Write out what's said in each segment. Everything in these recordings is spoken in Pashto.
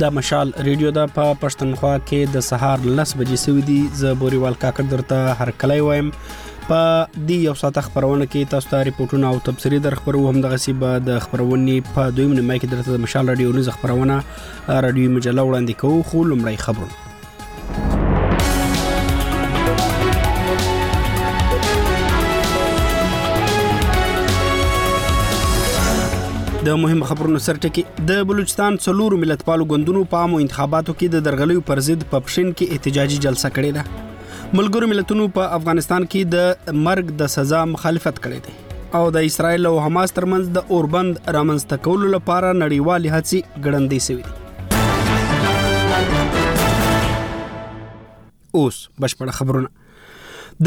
دا مشال ریډیو دا په پښتونخوا کې د سهار لس بجې سوي دي زه بوريوال کاکړ درته هر کله وایم په دې یو ساعت خبرونه کې تاسو ته ریپورتونه او تبصری در خبرو هم دغه سی به د خبرونې په دویم نیمه کې درته د مشال رادیو نیز خبرونه رادیو مجله وړاندې کوو خو لمړی خبرونه د مهم خبرونو سرټکی د بلوچستان څلور ملتپالو ګوندونو په عامو انتخاباتو کې د درغلیو پر ضد په پښین کې احتجاجي جلسه کړې ده ملګرو ملتونو په افغانستان کې د مرګ د سزا مخالفت کړی دی او د اسرایل او حماس ترمنځ د اوربند رامنځته کولو لپاره نړیوالې هڅې ګړندې شوې دي اوس بشپړ خبرونه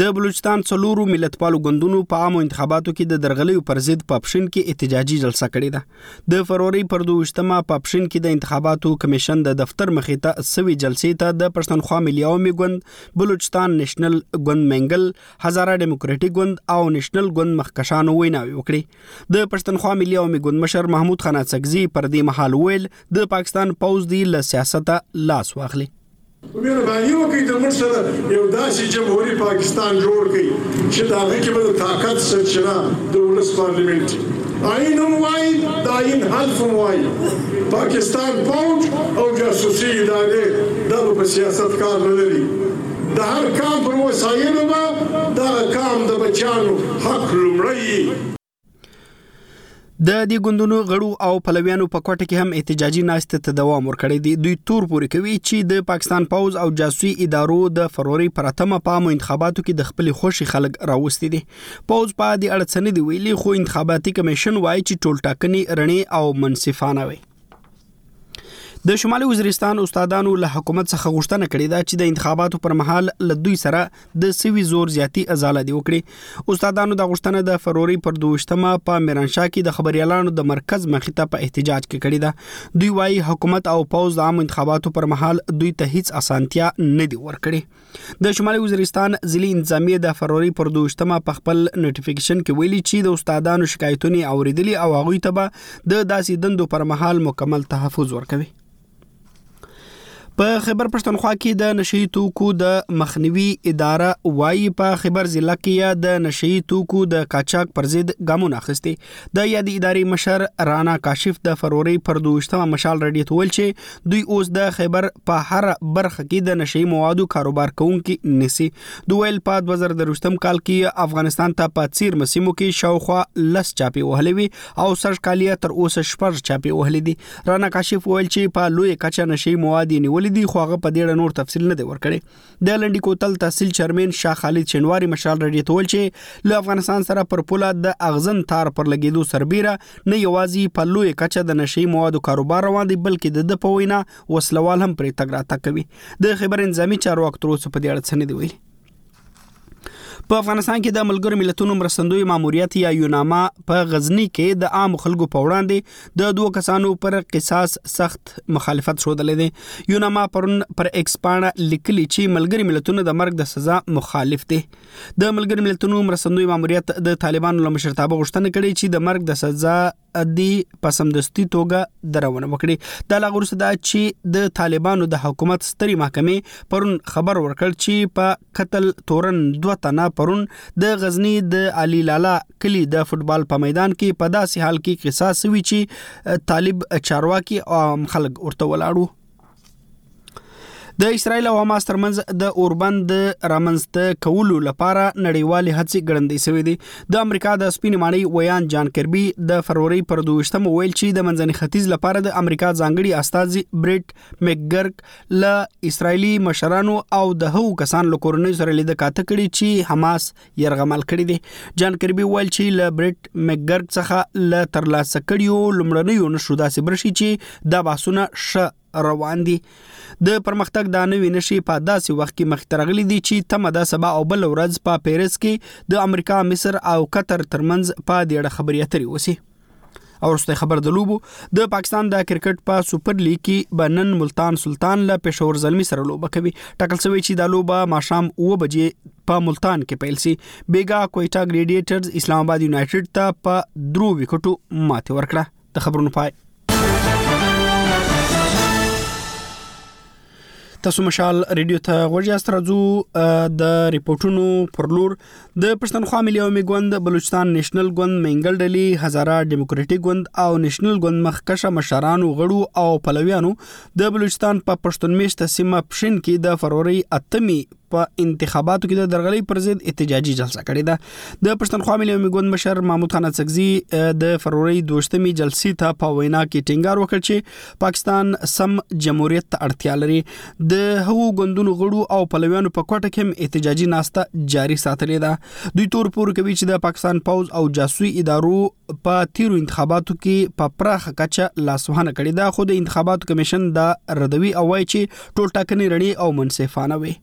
د بلوچستان څلورو ملتپالو ګوندونو په عامو انتخاباتو کې د درغلیو پر ضد په پښین کې احتجاجي جلسه کړې ده د فروری پر 22مه په پښین کې د انتخاباتو کمیشن د دفتر مخې ته سوي جلسې ته د پښتونخوا ملي عوامي ګوند بلوچستان نېشنل ګوند منګل هزاره دیموکراتیک ګوند او نېشنل ګوند مخکشانو ویناوي وکړي د پښتونخوا ملي عوامي ګوند مشر محمود خان اڅکزي پر دې مهال ویل د پاکستان پوځ دی له سیاسته لاس واخلي مهرباني وکړئ د موږ سره یو داسې جمهوري پاکستان جوړ کړئ چې د هغه کې به د طاقت سرچینه د ولس پارلیمنټ آئین هم وایي د آئین حلف هم وایي پاکستان پوج او جاسوسي ادارې دا به په سیاست کار نه لري د هر قام پر وسايلو به دغه قام د بچيانو حق لومړی يي. د دې ګوندونو غړو او پلویانو په کوټه کې هم احتجاجي ناشته ته دوام ورکړی دی دوی تور پورې کوي چې د پاکستان پوز او جاسوسي ادارو د فروري پرتمه په عامو انتخاباتو کې د خپل خوشي خلک راوستي دي پوز په دې اړه څه نه دی ویلي خو انتخاباتي کمیشن وایي چې ټول ټاکنې رڼې او منصفانه وي د شمالي وزیرستان استادانو له حکومت څخه غوښتنه کړې ده چې د انتخاباتو پر مهال له دوی سره د سوي زور زیاتی ازاله دی وکړي استادانو د غوښتنه د فروری پر دوشتمه په میرانشاه کې د خبريالانو د مرکز مخې ته په احتجاج کې کړې ده دوی وايي حکومت او پوز د عام انتخاباتو پر مهال دوی ته هیڅ اسانتیا نه دی ورکړي د شمالي وزیرستان ضلعي انتظامیې د فروري پر دوشتمه په خپل نوټیفیکیشن کې ویلي چې د استادانو شکایتونه اوریدلي او هغوی ته به د داسې دندو پر مهال مکمل تحفظ ورکوي په خبر پښتونخوا کې د نشي توکو د مخنیوي اداره وایي په خبر ضلع کې د نشي توکو د قاچاق پر ضد ګامونه اخیستي د یادې ادارې مشر رانا کاشف د فروری پر دوشتمه مشال رډیو ته ویل چې دوی اوس د خیبر په هر برخه کې د نشي موادو کاروبار کوونکي نسی دویل په 2023 کال کې افغانستان ته په څیر مسیمو کې شاوخوا لس چاپی وهلې وي او سرکالیه تر اوسه شپږ چاپی وهلې دي رانا کاشف ویل چې په لوی کچه نشي مواد نیولې دي خو هغه په دې اړه نور تفصیل نه دی ورکړي د لنډي کوتل تحصیل چرمن شاه خالد شنواری مشال رډي تول چې له افغانستان سره پر پوله د اغزن تار پر لګیدو سربیره نه یوازې په لوی کچه د نشي موادو کاروبار روان دی بلکې د د په وینا وسلوال هم پرې تګ راتګ کوي د خبر انځامي چارواکو تر اوسه په دې اړه څه نه دی ویلي په افغانستان کې د ملګرو ملتونو مرستندوی ماموریت یا یوناما په غزنی کې د عام خلکو په وړاندې د دوه کسانو پر قصاص سخت مخالفت شودلې دي یوناما پرون پر ایکس پاڼه لیکلي چې ملګري ملتونه د مرګ د سزا مخالف دي د ملګرو ملتونو مرستندوی ماموریت د طالبانو له مشرتابه غوښتنه کړې چې د مرګ د سزا دی په سمدستي توګه درونه وکړي دا لا غوړسته دا چې د طالبانو د حکومت ستري محکمې پرون خبر ورکړ چې په قتل تورن دوه تنه پرون د غزنی د علي لالا کلی د فوتبال په میدان کې په داسې حال کې قصاص وی چې طالب چارواکي او عام خلک ورته ولاړو د اسرایل او حماس ترمنځ د اوربند د رامنځته کولو لپاره نړیوالې هڅې ګړندې شوې دي د امریکا د سپین ماڼۍ ویان جان کربي د فروری پر 22م ویل چې د منځني ختیځ لپاره د امریکا ځانګړي استاذ بریټ مکګرک له اسرایلی مشرانو او د هغو کسان له کورنۍ سره لید کاته کړي چې حماس يرغمل کړی دی جان کربي ویل چې له برټ مګرګ څخه له ترلاسه کړیو لمړنیو نشو داسې برشي چې دا بحثونه ښه روان دي د پرمختګ دا نوې نشي په داسې وخت کې مخ ترغلي دي چې تم ده سبا او بل ورځ په پیرس کې د امریکا مصر او قطر ترمنځ په دې اړه خبرې اترې وسی او رسته خبر د لوبو د پاکستان د کرکټ په سپر لیګ کې بنن ملتان سلطان له پېښور زلمی سره لوبه کوي ټاکل شوې چې دا لوبه ماښام 2 بجې په ملتان کې پیل شي بیګا کویټا ګریډیټرز اسلام آباد یونایټډ ته په درو وکټو ماته ورکړه د خبرونو پای تاسو مشال ریډیو ته غوږ یاست راځو د ریپورتونو پر لور د پښتونخوا ملي عوامي ګوند بلوچستان نېشنل ګوند مینګل ډلی هزاره دیموکراتیک ګوند او نېشنل ګوند مخکشه مشرانو غړو او پلویانو د بلوچستان په پښتون میشته سیمه پښین کې د فروری اتمی په انتخاباتو کې د درغلۍ پر ضد احتجاجي جلسه کړې ده د پښتونخوا ملي عمومي ګوند مشر محمود خان اڅکزي د فروری دوشتمي جلسې ته په وینا کې ټینګار وکړ چې پاکستان سم جمهوریت ته اړتیا لري د هغو ګوندونو غړو او پلویانو په کوټه کې هم احتجاجي ناسته جاري ساتلې ده دوی تور پور کوي چې د پاکستان پوز او جاسوسي ادارو په تیرو انتخاباتو کې په پراخه کچه لاسوهنه کړې ده خو د انتخاباتو کمیشن دا ردوي او وایي چې ټول ټاکنې رڼې او منصفانه وي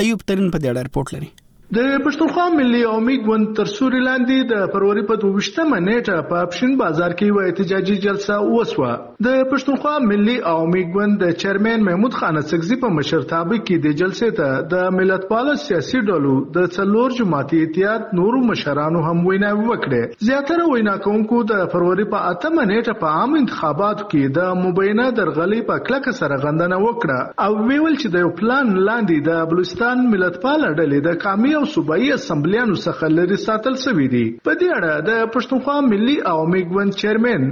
ایوب ترین په دې اړه رپورټ لري د پښتونخوا ملي عمومي ګوند تر سوري لاندې د فروری په دوویشتمه نیټه په اپشین بازار کې یوه احتجاجي جلسه وسوه. د پښتونخوا ملي عوامي ګوند د چیرمین محمود خان اڅکزي په مشرتابه کې دې جلسې ته د ملتپاله سیاسي ډلو د څلور جماعتي اتحاد نورو مشرانو هم ویناوې وکړې. زیاتره وینا کوونکو د فروري په اتمه نېټه په عامو انتخاباتو کې د مبینه درغلۍ په کلکه سره غندنه وکړه او ویې ویل چې د یو پلان لاندې د بلوچستان ملتپاله ډلې د قامي او صوبايي اسمبلیانو څخه لرې ساتل شوې دي. په دې اړه د پښتونخوا ملي عوامي ګوند چیرمین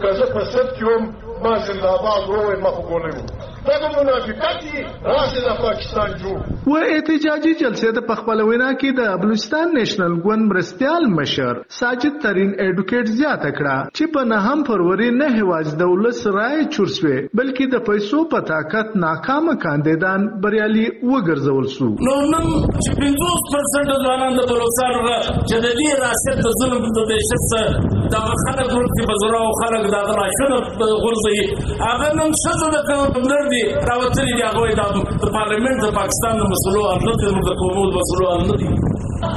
که زه په سد کې وم ما زنده باد وویل ما خو ګولۍ وم دا د منافقت یي راسې د پاکستان جوړ و احتجاجي جلسې ته په خپل وینا کې د بلوچستان نېشنل ګوند مرستیال مشر ساجد ترین ایډوکیټ زیاته کړه چې په نهم فروری نه یوازې د ولس رایې چور سوې بلکې د پیسو په طاقت ناکامه کاندیدان بریالي وګرځول سو نو نن چې 50% ځوانان د بلوچستان چې د دې را شد ظلم ته د شد دا خلک ورته بزرا او خلک دا غلا شد غرزي هغه نن شد د کمنر دي راوتلي دي هغه د پارلیمنت د پاکستان د مسلو امنه د قومو د مسلو امنه دي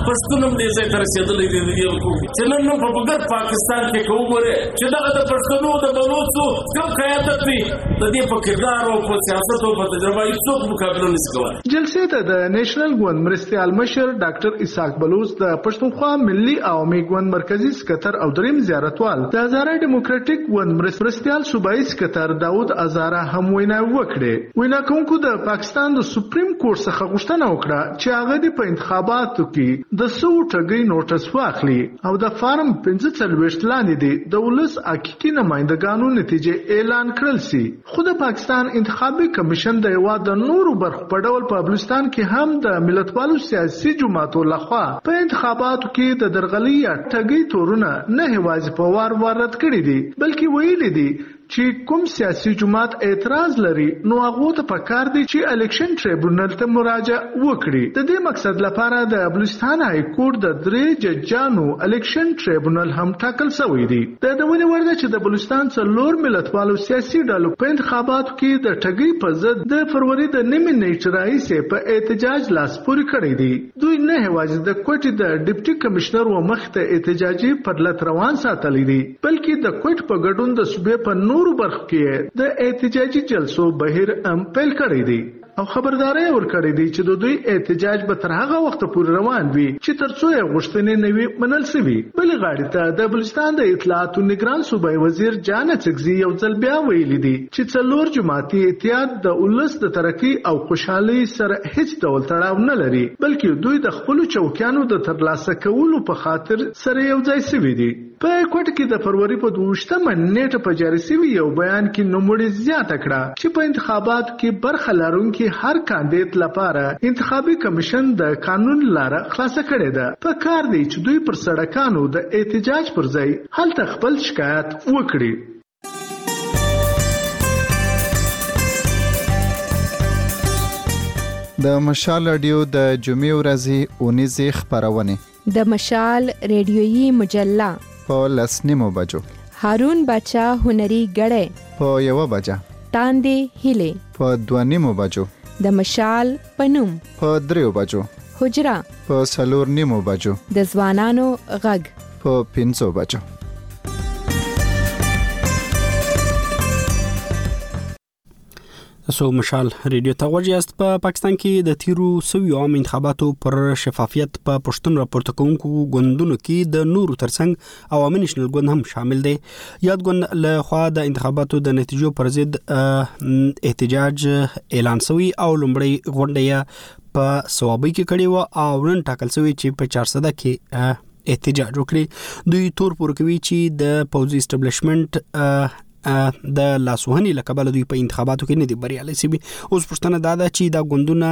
پښتون هم دې ځای ته رسېدلی دی د دې حقوق چې نن نو په بګر پاکستان کې که وګورې چې دغه د پښتنو د بلوڅو کوم قیادت وي د دې په کردار او په سیاست او په تجربه هېڅوک مقابله نشي کولی جلسې ته د نېشنل ګوند مرستیال مشر ډاکټر اسحاق بلوڅ، د پښتونخوا ملي عوامي ګوند مرکزي سکتر او دریم زیارتوال، د هزاره ډیموکراتیک ګوند مرستیال صوبایي سکتر داود هزاره هم ویناوې وکړې. وینا کوونکو د پاکستان د سپریم کورټ څخه غوښتنه وکړه چې هغه دې په انتخاباتو کې د سوو ټګۍ نوټس واخلي او د فارم پنځه څلوېښت لاندې دې د ولس حقیقي نماینده ګانو نتیجې اعلان کړل شي. خو د پاکستان انتخابي کمېشن د هېواد د نورو برخو په ډول په بلوچستان کې هم د ملتپالو سیاسي جماعتو له خوا په انتخاباتو کې د درغلۍ یا ټګۍ تورونه نه هېوازې په وار وار رد کړي دي بلکې ویلي دي چې کوم سیاسي جماعت اعتراض لري نو هغو ته په کار دي چې الیکشن ټریبونل ته مراجعه وکړي د دې مقصد لپاره د بلوچستان هايي کورټ د درې ججانو الیکشن ټریبونل هم ټاکل شوی دی. د یادونې وړ ده چې د بلوچستان څلور ملتپالو سیاسي ډلو په انتخاباتو کې د ټګۍ په ضد د فروري د نیمې نېټې راهیسې په احتجاج لاس پورې کړی دی. دوی نه یوازې د کوټې د ډپټي کمشنر و مخې ته احتجاجي پرلت روان ساتلی دی، بلکې د کوټې په ګډون د صوبې په نورو برخو کې یې د احتجاجي جلسو بهیر هم پیل کړی دی. او خبرداری یې ورکړی دی چې د دوی احتجاج به تر هغه وخته پورې روان وي چې تر څو یې غوښتنې نه وي منل شوي. بلې غاړې ته د بلوچستان د اطلاعاتو نګران صوبايي وزیر جان اڅکزي یو ځل بیا ویلي دي چې څلور جماعتي اتحاد د ولس د ترقۍ او خوشحالۍ سره هېڅ ډول تړاو نه لري، بلکې دوی د خپلو چوکیانو د ترلاسه کولو په خاطر سره یو ځای شوي دي. په کوټه کې د فروري په دوه ویشت مه نېټه په جاري شوي یو بیان کې نوموړي زیاته کړه چې په انتخاباتو کې برخه لرونکي هر کاندید لپاره انتخابي کمیشن د قانون لاره خلاصه کړې ده په کار دی چې دوی پر سړکانو د احتجاج پر ځای هلته خپل شکایت وکړي. د مشال رادیو د جمعې ورځې اونیزې خبرونه د مشال رادیوي مجله په لسنیمو بجو هارون بچا هنري غړې په یو بجه تاندې هلي په دوه نیمو بجو د مشال په نوم په دریو بجو حجره په سلور نیمو بجو د ځوانانو غږ په پنځو بجو تاسو مشال ریډیو ته غوږ یاست په پاکستان کې د تیرو سوي عام انتخاباتو پر شفافیت په پښتون راپورته کوونکو ګوندونو کې د نورو ترڅنګ عوامي نېشنل ګوند هم شامل دی یاد ګوند له خوا د انتخاباتو د نتیجو پر ضد احتجاج اعلان شوی او لومړی غونډه یې په سوابۍ کې کړې و او نن ټاکل شوی چې په 400 کې احتجاج وکړي دوی تور پور کوي چې د پوځي اسټابلیشمنت د لاسوهنې لکبل دوی په انتخاباتو کې نه دی بریالي شوی اوس پښتنه دا ده چې دا ګوندونه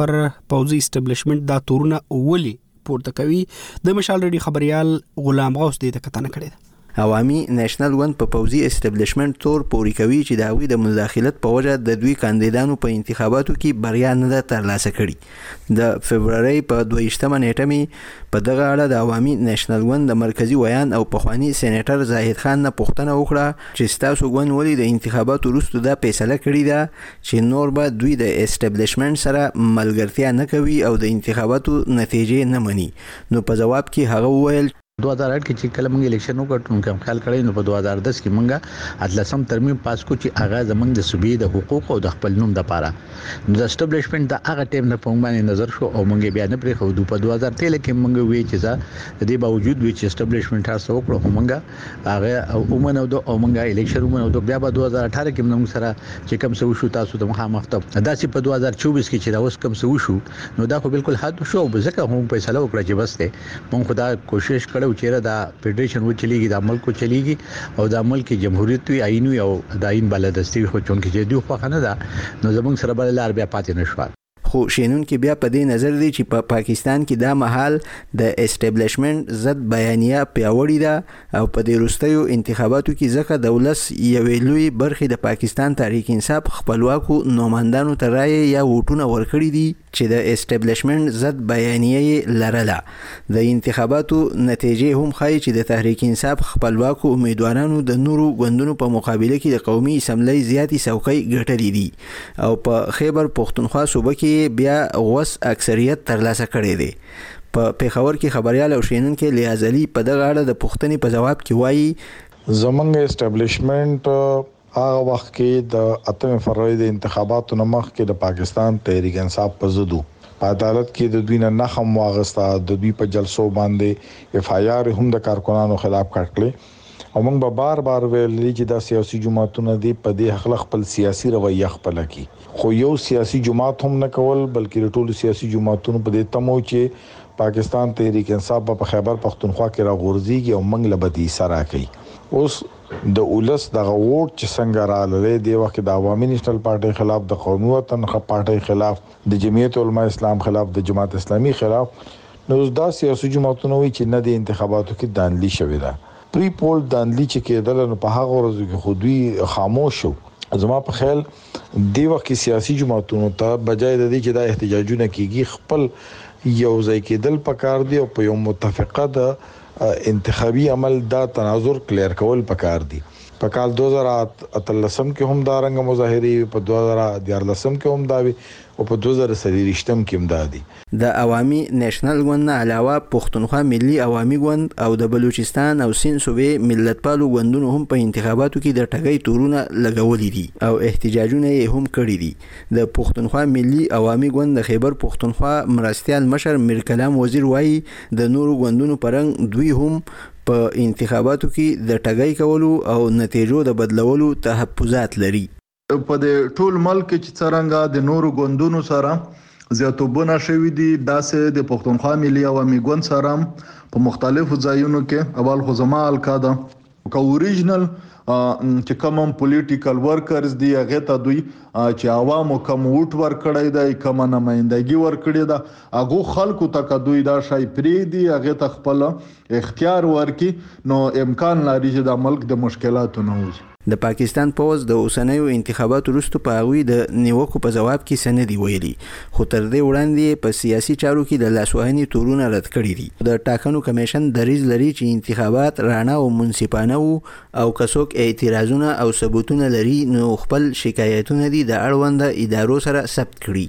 پر پوځي اسټابلیشمنت دا تورونه ولي پورته کوي د مشال ریډي خبريال غلام غوث دې ته کتنه کړې ده عوامي نېشنل ګوند په پوځي اسټبلیشمنټ تور پوري کوي چې د هغوی د مداخلت په وجه د دوی کاندیدانو په انتخاباتو کې بریا نه ده ترلاسه کړې د فبرورۍ په دویشتمه نیټه می په دغه اړه د عوامي نېشنل ګوند د مرکزي ویاند او پخواني سېنېټر زاهد خان نه پوښتنه وکړه چې ستاسو ګوند ولې د انتخاباتو وروسته دا فیصله کړې ده چې نور به دوی د اسټبلشمنټ سره ملګرتیا نه کوي او د انتخاباتو نتیجې نه مني نو په ځواب کې هغه وویل، 2008 کې چې کله موږ الیکشن وکړ ټول موږ خیال کړی نو په 2010 کې موږ اتلسم ترمیم پاس کړو چې هغه زموږ د صوبې د حقوقو او د خپل نوم لپاره نو د اسټبلشمنټ د هغه ټایم نه په موږ باندې نظر شو او موږ یې بیا نه پرېښودو په 2013 کې موږ وې چې ځه د دې باوجود وې چې اسټبلشمنټ هر څه وکړو خو موږ هغه او اومنو دو او منګه الیکشن اومنو دو بیا به 2018 کې موږ سره چې کم څه وشو تاسو ته مخامخ ته دا چې په 2024 کې چې دا اوس کم څه وشو نو دا خو بالکل حد شو او ځکه هم فیصله وکړه چې بس ته موږ خدا کوشش کړو چې دا فدریشن و چلیږي دا ملک و چلیږي او دا ملک جمهوریت وي آئین وي او دا آئین بالادستي خو چون کې دوی خو نه دا نو زموږ سره بل لار بیا پاتې نشو خو شینونکي بیا په دې نظر دي چې په پاکستان کې دا مهال د اسټبلشمنټ ضد بیانیه پیاوړې ده او په دې وروستیو انتخاباتو کې ځکه د ولس یوې لویې برخې د پاکستان تحریک انصاف خپلواکو نوماندانو ته رایې یا ووټونه ورکړي دي چې د اسټبلشمنټ ضد بیانیه یې لرله. د انتخاباتو نتیجې هم ښایي چې د تحریک انصاف خپلواکو امیدوارانو د نورو ګوندونو په مقابله کې د قومي اسمبلۍ زیاتې څوکۍ ګټلې دي. او په خیبر پښتونخوا صوبه کې یې بیا غوڅ اکثریت ترلاسه کړی دی. په پېښور کې خبریال او شنونکی لیاز علي په دغه اړه د پوښتنې په ځواب کې وايي، زموږ اسټبلشمنټ هغه وخت کې د اتمې فرورۍ د انتخاباتو نه مخکې د پاکستان تحریک انصاف په ضد و، په عدالت کې د دوی نه نښه هم واخیسته، د دوی په جلسو باندې ایف آی آر هم د کارکنانو خلاف کټ کړې، او موږ به بار بار ویلي چې دا سیاسي جماعتونه دې په دې هکله خپل سیاسي رویه خپله کړي، خو یو سیاسي جماعت هم نه کول، بلکې د ټولو سیاسي جماعتونو په دې تمه وو چې پاکستان تحریک انصاف به په خیبر پښتونخوا کې راغورځېږي او موږ له به دې ایسه راکوي. اوس د ولس دغه ووټ چې څنګه راعللی، دې وخت کې د عوامي نیشنل پارټۍ خلاف، د قومي وطن پارټۍ خلاف، د جمعیت علمای اسلام خلاف، د جماعت اسلامي خلاف، نو اوس دا سیاسي جماعتونه وایي چې نه دې انتخاباتو کې داندلي شوې ده پري پول داندلي چې کیدله نو په هغه ورځو کې خو دوی خاموش شو زما په خیال دې وخت کې سیاسي جماعتونو ته بجای د دې چې دا احتجاجونه کیږي خپل یو ځای کیدل پکار دي او په یو متفقه د انتخابي عمل دا تناظر کلیر کول پکار دي په کال 2013 کې هم دا رنګ مظاهرې په 2014 کې هم دا وي او په 2023 کې هم دا دي د عوامي نېشنل ګوند نه علاوه پښتونخوا ملي عوامي ګوند او د بلوچستان او سيند صوبې ملتپالو ګوندونو هم په انتخاباتو کې د ټګۍ تورونه لګولي دي او احتجاجونه يې هم کړي دي. د پښتونخوا ملي عوامي ګوند د خېبر پښتونخوا مرستيال مشر ميرکلام وزير وايي، د نورو ګوندونو په رنګ دوی هم په انتخاباتو کې د ټګۍ کولو او نتېجو د بدلولو تحفظات لري. په دې ټول ملک کې چې څرنګه د نورو ګوندونو سره زیاتوبونه شوي دي داسې د پښتونخوا ملي عوامي ګوند سره هم په مختلفو ځایونو کې اول خو زما الکا ده که اوریجنل چې کوم هم پولیټیکل ورکرز دي هغه ته دوی چې عوامو کوم ووټ ورکړی دی کوم نمائندګي ورکړی ده هغه خلکو ته که دوی دا شای پری دي هغه ته خپل اختیار ورکي نو امکان لري چې د ملک د مشکلاتو نه وځي د پاکستان پوځ د اوسنیو انتخاباتو وروسته په هغوی د نیوکو په ځواب کې څه نه دي ویلي، خو تر دې وړاندې یې په سیاسي چارو کې د لاسوهنې تورونه رد کړي دي. د ټاکنو کمېشن دریځ لري چې انتخابات راڼه او منصفانه وو او که څوک اعتراضونه او ثبوتونه لري نو خپل شکایتونه دي د اړونده ادارو سره ثبت کړي.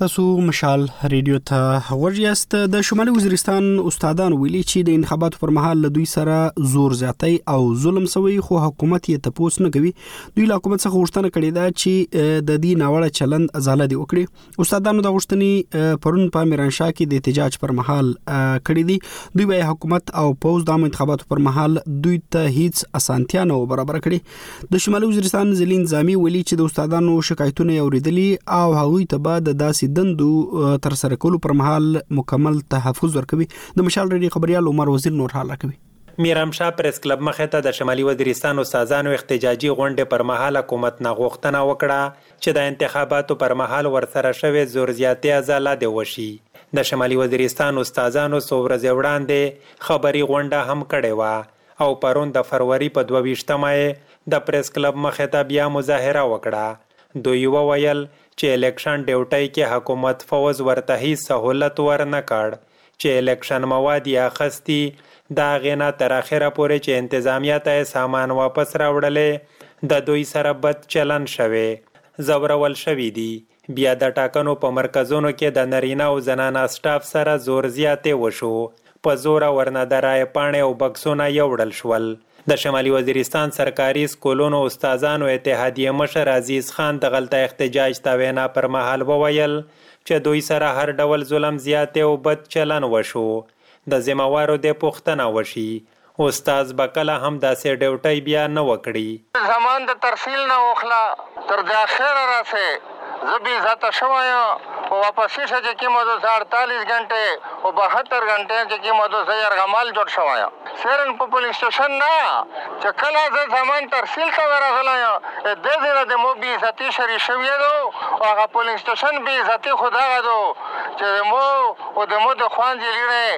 تاسو مشال ریډیو ته غوږ یاست د شمالي وزیرستان استادان ویلي چې د انتخاباتو پر مهال له دوی سره زور زیاتی او ظلم سوی خو حکومت یې تپوس نه کوي دوی له حکومت څخه غوښتنه کړې ده چې د دې ناوړه چلند ازاله دی وکړي استادانو د غوښتنې پرون په میرانشاه کې د احتجاج پر مهال کړې دي دوی به حکومت او پوز د انتخاباتو پر مهال دوی ته هیڅ اسانتیا نه برابر کړي د شمالي وزیرستان ځلي نظامي ویلي چې د استادانو شکایتونه یې اورېدلي او هغوی ته به د داسې دندو ترسره کولو پر مهال مکمل تحفظ ورکوي د مشال ریډي خبریال عمر وزیر نور حال راکوي میرام شاه پریس کلب مخې ته د شمالي وزیرستان استادانو احتجاجي غونډې پر مهال حکومت نه غوښتنه وکړه چې د انتخاباتو پر مهال ورسره شوې زور زیاتې ازاله دې وشي د شمالي وزیرستان استادانو څو ورځې وړاندې خبري غونډه هم کړې وه او پرون د فروري په دوه ویشت مه یې د پریس کلب مخې ته بیا مظاهره وکړه. دوی وویل چې الیکشن ډیوټۍ کې حکومت فوځ ورته هیڅ سهولت ورنه کړ چې الیکشن مواد یې اخستي، د هغې نه تر اخره پورې چې انتظامیه ته یې سامان واپس راوړلې د دوی سره بد چلن شوی، ځورول شوي دي. بیا د ټاکنو په مرکزونو کې د نرینه او زنانه سټاف سره زور زیاتی وشو، په زوره ورنه د رایه پاڼې او بکسونه یوړل شول. د شمالي وزیرستان سرکاري سکولونو استادانو اتحادیې مشر عزیز خان د غلطه احتجاج ته وینا پر مهال وویل چې دوی سره هر ډول ظلم زیاتی او بد چلن وشو، د ذمه وارو دې پوښتنه وشي. استاد به کله هم داسې ډیوټۍ بیا نه وکړي. زمان د ترفیل نه اوخله تر داخیره راسې زه بی عزته شوی یم په واپسی شه چې کیمه دو سه اړتالیس ګنټې او بهتر ګنټې چې کیمه دو سه یرغمال جوړ شوی یم سیرن په پولیس سټیشن نه چې کله زه زمان ترفیل ته ورغلی یم ادې ځینه د مو بی عزتی شری شویه دو او هغه پولیس سټیشن بی عزتی خو دغه دو چې د مو او د مو د خوندې لیړې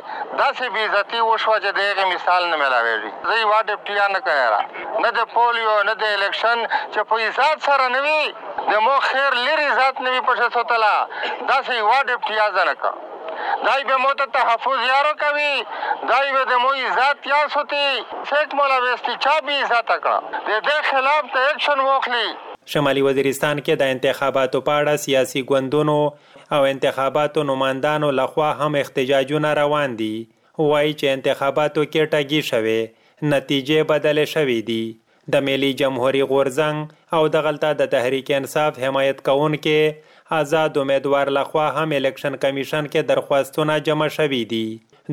داسې بې عزتي وشوه چې د هغې مثال نه ملاوېږي. زه یوه ډپټیا نه کنېره، نه د پولیو، نه د الیکشن چې په عزت سره نه وي د مو خېر لیرې عزت نه وي په ښه سوتله داسې یوه ډپټیا زه نه کوم. دای به مو ته تحفظ یارو کوي، دای به د مو عزت یا سوتي، سېټ مو له وېستي چا بې عزته کړ د دې خلاف د اېکشن ووخلي. شمالي وزیرستان کې د انتخاباتو په اړه سیاسي ګوندونو او انتخاباتو نوماندانو له خوا هم اختجاجونه روان دي، وايي چې انتخاباتو کې ټګي شوې، نتیجې بدلې شوې دي، د ملي جمهوري غورځنګ او دغلته د تحریک انصاف حمایت کوونکې ازاد امیدوار له خوا هم الیکشن کمیشن کې درخواستونه جمع شوي دي،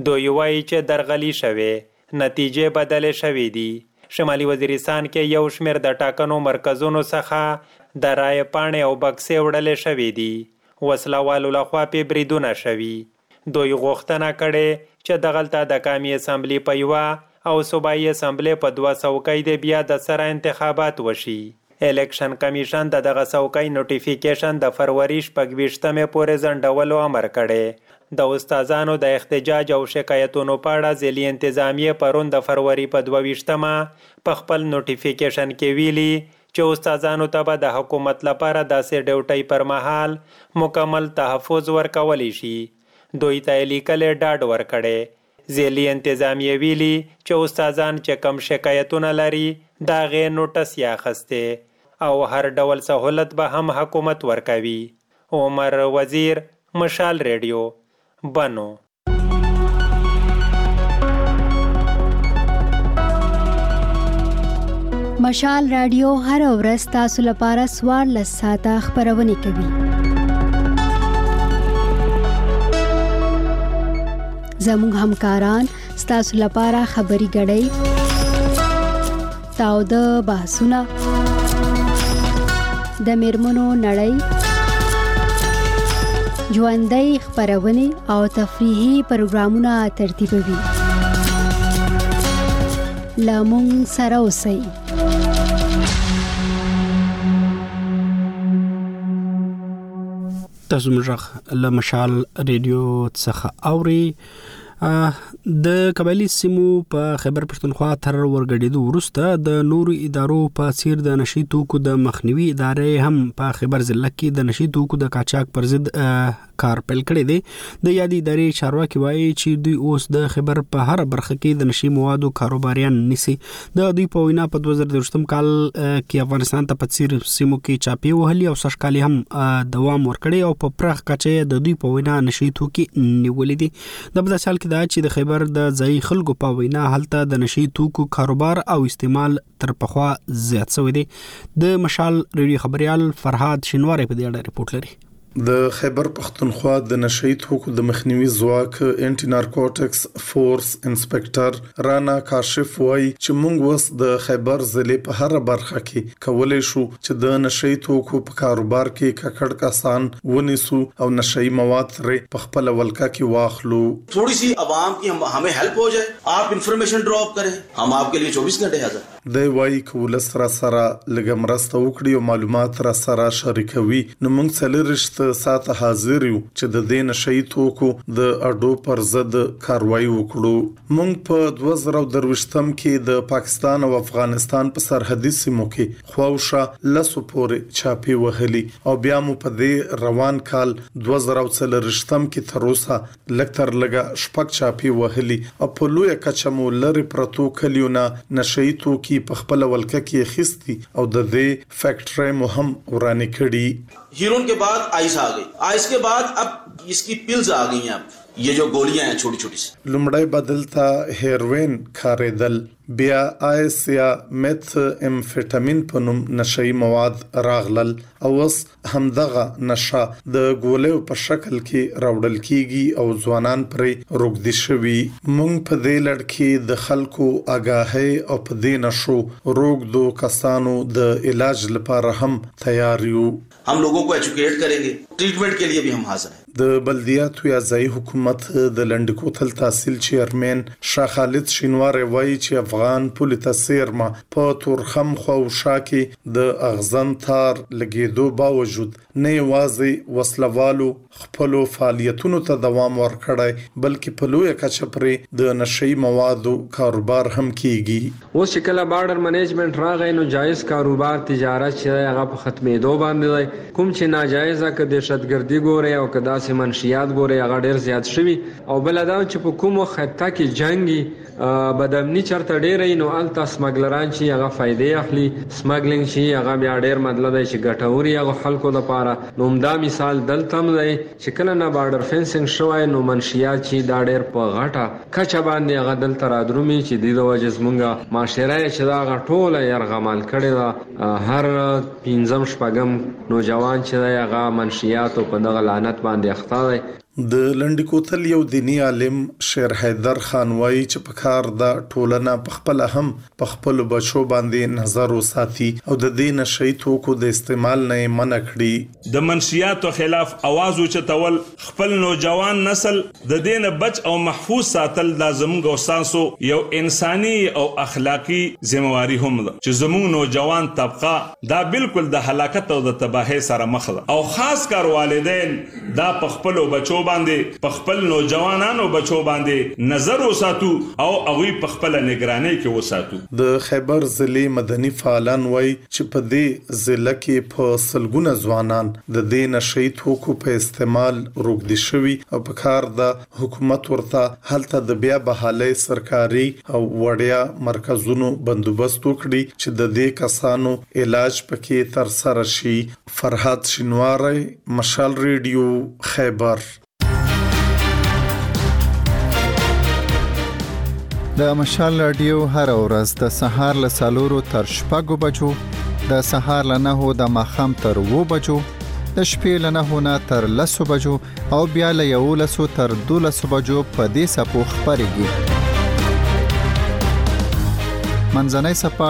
دوی وايي چې درغلي شوې، نتیجې بدلې شوې دي. شمالي وزیرستان کې یو شمېر د ټاکنو مرکزونو څخه د رایې پاڼې او بکسې وړلې شوې دي. وسله والو له خوا پې بریدونه شوي. دوی غوښتنه کړې چې دغلته د قامي اسمبلي په یوه او صوبايي اسمبلې په دوه څوکۍ دې بیا د سره انتخابات وشي. الیکشن کمیشن د دغه څوکۍ نوټیفیکیشن د فروري شپږ ویشت مې پورې ځنډولو امر کړی. د استادانو د احتجاج او شکایتونو په اړه ضلعي انتظامیې پرون د فروري په دوه ویشت مه په خپل نوټیفیکیشن کې ویلي چې استادانو ته به د حکومت لپاره داسې ډیوټۍ پر مهال مکمل تحفظ ورکول شي. دوی ته یې لیکلی ډاډ ورکړی ضلعي انتظامیې ویلي چې استادان چې کوم شکایتونه لري د هغې نوټس یې اخیستی او هر ډول سهولت به هم حکومت ورکوي. عمر وزیر، مشال ریډیو، بنو. مشال راډیو هره ورځ تاسو لپاره سوار لس ساعته خبرونه کوي. زموږ همکاران ستاسو لپاره خبري غړي تاوده بحثونه د میرمنو نړۍ ژوندۍ خبرونه او تفریحي پروګرامونه ترتیبوي لامون سره اوسئ تاسو موږ له مشال ریډیو څخه اوري د قبایلی سیمو په خیبر پښتونخوا تر ورګډېدو وروسته د نورو ادارو په څیر د نشي توکو د مخنیوي ادارې هم په خیبر ضلع کې د نشي توکو د قاچاق پر ضد کار پیل کړی دی د یادې ادارې چارواکي وایي چې دوی اوس د خیبر په هر برخه کې د نشي موادو کاروباریان نیسي د دوی په وینا په 2023 کال کې افغانستان ته په څیر سیمو کې چاپی وهلي او سږکال هم دوام ورکړي او په پراخ کچه د دوی په وینا نشي توکي نیولې دي د بل سال کې دا چې د خیبر د ځای خلکو په وینا هلته د نشي توکو کاروبار او استعمال تر پخوا زیات شوی دی د مشال ریډیو خبريال فرهاد شنواری په دې اړه رپورت لري د خیبر پښتونخوا د نشه یي توکو د مخنیوي ځواک انټي نارکوټکس فورس انسپکټر رانا کاشف وایي چې موږ اوس د خیبر ضلع په هره برخه کې کولی شو چې د نشه یي توکو په کاروبار کې ککړ کسان ونیسو او نشه یي مواد ترې په خپله ولکه کې واخلو. تھوڑی سی عوام کی ہمیں ہیلپ ہو جائے آپ انفارمیشن ڈراپ کریں ہم آپ کے لیے چوبیس گھنٹے حاضر. دی وايي که ولس راسره لږه مرسته وکړي او معلومات راسره شریکوي نو موږ څلرویشت ساعته حاضر یو چې د دې نشه يي توکو د اډو پر ضد کاروايي وکړو. موږ په دوه زره او درویشتم کې د پاکستان او افغانستان په سرحدي سیمو کې خواوشا لسو پورې چاپې وهلي او بیا مو په دې روان کال دوه زره او څلرویشتم کې تر اوسه لږ تر لږه شپږ چاپې وهلي او په لویه کچه مو لرې پرتو کلیو نه نشه یي توکي په خپله ولکه کې اخیستي او د دې فکټرۍ مو هم ورانې کړي. هیروئن کې بعد آئس آ ګئي آئس کې بعد اب اس کی پلز آ ګئي هې اب یې جو ګولیاں هې چھوټي چھوټي سی. لومړی به دلته هیروئن کارېدل بیا آئس یا میتث امفیټامین په نوم نشه یي مواد راغلل او اوس همدغه نشه د ګولیو په شکل کې راوړل کیږي او ځوانان پرې روږدي شوي. موږ په دې لړ کې د خلکو اګاهۍ او په دې نشو روږدو کسانو د علاج لپاره هم تیار یو. هم لوګو کو ایچوکیټ کرینګې، ټریټمنټ کې لیې بهی هم حاضر هې. د بلدیاتو یا ځايي حکومت د لنډ کوتل تحصیل چیئرمین شاه خالد شینواری وایي چې افغان پولې ته څېرمه په تورخم خوا او شا کې د اغزن تار لګېدو باوجود نه یوازې وسله والو خپلو فعالیتونو ته دوام ورکړی، بلکې په لویه کچه پرې د نشه يي موادو کاروبار هم کېږي. اوس چې کله بارډر منیجمنټ راغی نو جایز کاروبار تجارت چې دی هغه په ختمیدو باندې دی کوم چې ناجایزه که دهشتګردي ګورئ او که داسې منشیات ګورئ هغه ډیر زیات شوي او بله دا چې په کومو خطه کې جنګ وي بدامني چرته ډیره وي نو هلته سمګلران چې هغه فایدې اخلي سمګلنګ چې هغه بیا ډیر مطلب دی چې ګټور وي هغه خلکو لپاره نو همدا مثال دلته هم دی چې کله نه بارډر فنسنګ شوی نو منشیات چې دا ډیر په غټه کچه باندې هغه دلته رادرومي چې دی د وجه زمونږ معاشره یې چې دا هغه ټوله یرغمال کړې ده هر پنځم شپږم نوجوان چې دی هغه منشیاتو په دغه لعنت باندې اخته دی. د لنډي کوتل یو دیني عالم شیر حیدر خان وايي چې پکار ده ټولنه په خپله هم په خپلو بچو باندې نظر وساتي او د دې نشه يي توکو د استعمال نه یې منع کړي. د منشیاتو خلاف اواز اوچتول، خپل نوجوان نسل د دې نه بچ او محفوظ ساتل دا زموږ او ستاسو یو انساني او اخلاقي ذمه واري هم ده چې زموږ نوجوان طبقه دا بالکل د هلاکت او د تباهۍ سره مخ ده او خاص کر والدین دا په خپلو بچو باندې په خپل نوجوانانو بچو باندې نظر وساتو او هغوی په خپله نګرانۍ کې وساتو. د خیبر ضلعې مدني فعالان وايي، چې په دې ضلعه کې په سلګونه ځوانان د دې نشه يي توکو په استعمال روږدي شوي او په کار ده حکومت ورته هلته د بيا بحالۍ سرکاري او وړيا مرکزونو بندوبست وکړي چې د دې کسانو علاج په کې ترسره شي. فرهاد شينواری، مشال ريډيو، خيبر. د مشال رادیو هر ورځ د سهار له سالورو تر شپږو بجو د سهار له نهو د ماخام تر وو بجو د شپې له نهو نه تر لسو بجو او بیا له یولسو تر دولسو بجو په دې سپو خبرېږي منځنۍ سپا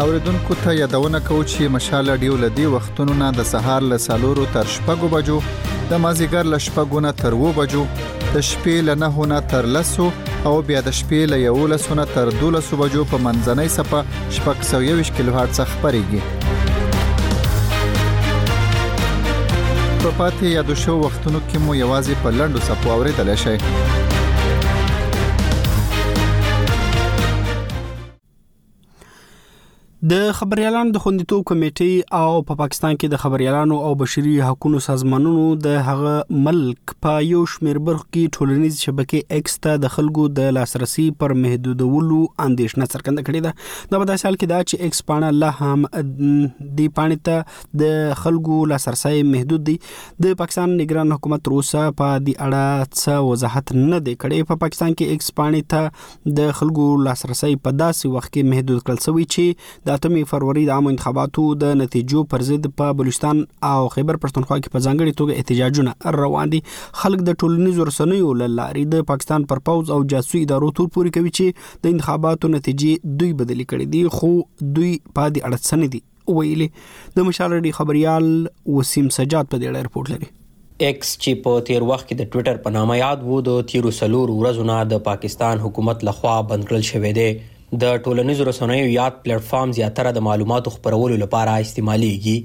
اوریدونکو ته یادونه کوو چې مشال رادیو له دې وختونو نه د سهار له سالورو تر شپږو بجو د مازیګر له شپږو نه تر وو بجو د شپې له نه نه تر لسو او بیا د شپې له یو لسو نه تر دولسو بجو په منځنۍ سپه شپږ سو یوش کیلو هرتز خبرېږي په پاتې یادو شو وختونو کې مو یوازې په لندو سپو اوریدل شي د خبريالانو د خوندیتوب کمیټې او په پاکستان کې د خبريالانو او بشري حقوقو سازمانونو د هغه ملک په یو شمېر برخو کې ټولنیز شبکې ایکس ته د خلکو د لاسرسي پر محدودولو اندیشنه څرګنده کړې ده دا په داسې حال کې ده چې ایکس پاڼه لا هم د پاڼې ته د خلکو لاسرسي محدود دی د پاکستان نگران حکومت تر اوسه په دې اړه څه وضاحت نه دی کړی په پاکستان کې ایکس پاڼې ته د خلکو لاسرسي په داسې وخت کې محدود کړل شوی چې د اتمې فروری د عامو انتخاباتو د نتیجو پر ضد په بلوچستان او خیبر پښتونخوا کې په ځانګړي توګه احتجاجونه روان دي خلک د ټولنیزو رسنیو له لارې د پاکستان پر پوز او جاسوسي ادارو تور پوري کوي چې د انتخاباتو نتیجې دوی بدلې کړې دي خو دوی پادې اړتسنې دي ویلي د مشال رډي خبريال وسیم سجاد په دې اړه رپورت لري ایکس چې په تیر وخت کې د ټوئیټر په نامه یاد وو د تیرو سلور ورځو نه د پاکستان حکومت لخوا بند کړل شوی دی د ټولنیزو رسنیو یاد پلیټ فارم زیاتره د معلوماتو خبرولو لپاره استعمالیږي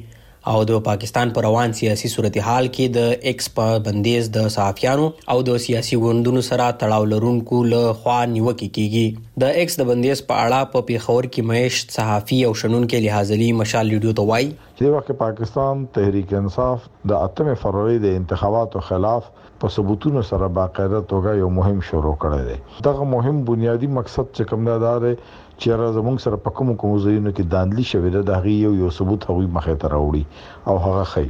او د پاکستان پر روان سیاسي صورتحال کې د ایکس په بندیز د صحافیانو او د سیاسي ګوندونو سره تړاو لرونکو له خوا نیوکې کیږي د ایکس د بندیز په اړه په پېښور کې مېشت صحافي او شنونکی لحاظ علي مشال ریډیو ته وايي. چې دې وخت کې پاکستان تحریک انصاف د اتمې فرورۍ د انتخاباتو خلاف په ثبوتونو سره باقاعده توګه یو مهم شروع کړی دی. دغه مهم بنیادي مقصد چې کوم ده دا دی چې یاره زموږ سره په کومو کومو ځایونو کې داندلي شوې ده د هغې یو یو ثبوت هغوی مخې ته راوړي او هغه ښيي.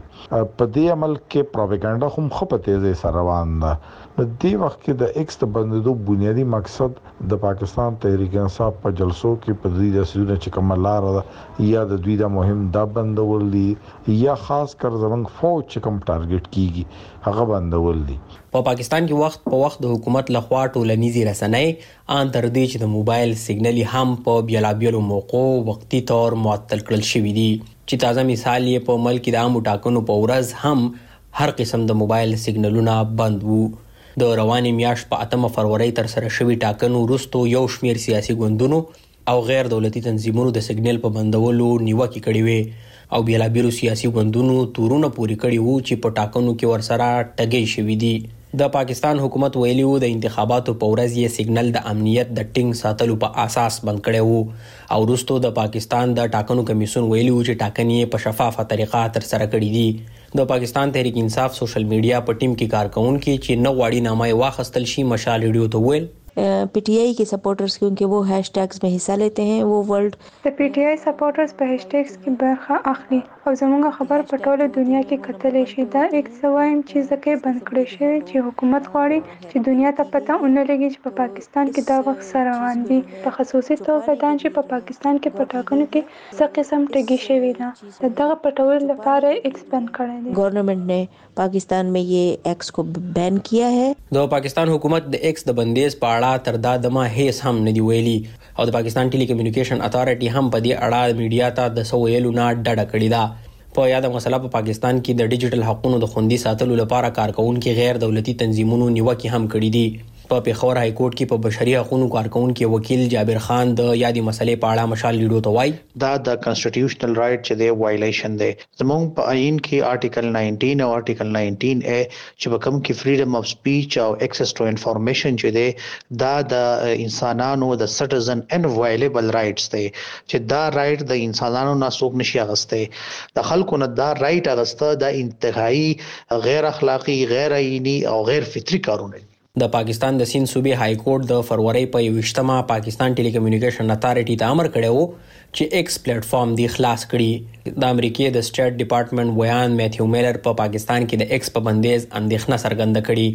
په دې عمل کې پروپیګنډه هم ښه په تېزۍ سره روان ده. د دې وخت کې د ایکس د بندېدو بنیادي مقصد. د پاکستان تحریک انصاف په جلسو کې په دوی دا سیزونه چې کومه لاره ده یا د دوی دا مهم دا بندول دي یا خاص کر زمونږ فوج چې کوم ټارګیټ کیږي هغه بندول دي. په پاکستان کې وخت په وخت د حکومت له خوا ټولنیزې رسنۍ آن تر دې چې د موبایل سیګنلي هم په بیلابیلو موقعو وقتي طور معطل کړل شوي دي چې تازه مثال یې په ملک کې د عامو ټاکنو په ورځ هم هر قسم د موبایل سیګنلونه بند وو. د روانې میاشت په اتمه فرورۍ ترسره شوي ټاکنو وروسته یو شمېر سیاسي ګوندونو او غیر دولتي تنظیمونو د سګنل په بندولو نیوکې کړې وې او بېلابېلو سیاسي ګوندونو تورونه پورې کړي وو چې په ټاکنو کې ورسره ټګۍ شوي دي. د پاکستان حکومت ویلي وو د انتخاباتو په ورځ یې سګنل د امنیت د ټینګ ساتلو په اساس بند کړی وو او وروسته د پاکستان د ټاکنو کمیسیون ویلي وو چې ټاکنې یې په شفافه طریقه ترسره کړې دي. د پاکستان تحریک انصاف سوشل میډیا په ټیم کې کارکوونکي چې نه غواړي نامه یې واخستل شي مشال ریډیو ته وویل، پي ټي آی کې سپورټرز کیونکه وو هیش ټیګز مې حصه لیته هې وو ورلډ. د پي ټي آی سپورټرز په هیش ټیګز کې برخه اخلي او زمونږ خبر په ټوله دنیا کې کتلی شي دا ایکس زه وایم چې ځکه یې بند کړی شوی چې حکومت غواړي چې دنیا ته پته ونه لګي چې په پاکستان کې دا وخت څه روان دي په خصوصي توګه دانشي په پاکستان کې په ټاکنو کې څه قسم ټګي شوي ده د دغه پټولو لپاره يې ايکس بند کړی دی. ګورنمنټ نې پاکستان مې يې ايکس کو بين کيا هې. د پاکستان حکومت د ايکس د بنديز په اړه تر دا دمه هيڅ هم نه دي ويلي او د پاکستان ټيلي کميونيکيشن اتارټي هم په دې اړه ميډيا ته د څه ويلو نه ډډه کړې ده. په ياده مسله په پاکستان کې د ډيجيټل حقونو د خوندي ساتلو لپاره کارکوونکي غير دولتي تنظيمونو نيوکې هم کړې دي. په پېښور های کورټ کې په بشري حقونو کارکوونکی وکیل جابر خان د یادې مسلې په اړه مشال ریډو ته وايي. دا د کنسټیټیوشنل رایټ چې دی وایلیشن دی. زموږ په ایین کې آرټیکل ناینټین او آرټیکل ناینټین اې چې په کوم کې فریډم اف سپیچ او اکسس ټو انفارمیشن چې دی دا د انسانانو د سټزن ان وایلیبل رایټس دی چې دا رایټ د انسانانو نه څوک نه شي اغستی د خلکو نه دا رایټ اغسته دا انتهایی غیر اخلاقی، غیر ایینی او غیر فطری کارونه دي. د پاکستان د سیند صوبې های کورټ د فرورۍ په یوویشتمه پاکستان ټیلی کمیونیکیشن اتارټي ته امر کړی و چې ایکس پلیټ فارم دې خلاص کړي. د امریکې د سټیټ ډیپارټمنټ ویاند میتیو میلر په پاکستان کې د ایکس په بندیز اندیښنه څرګنده کړې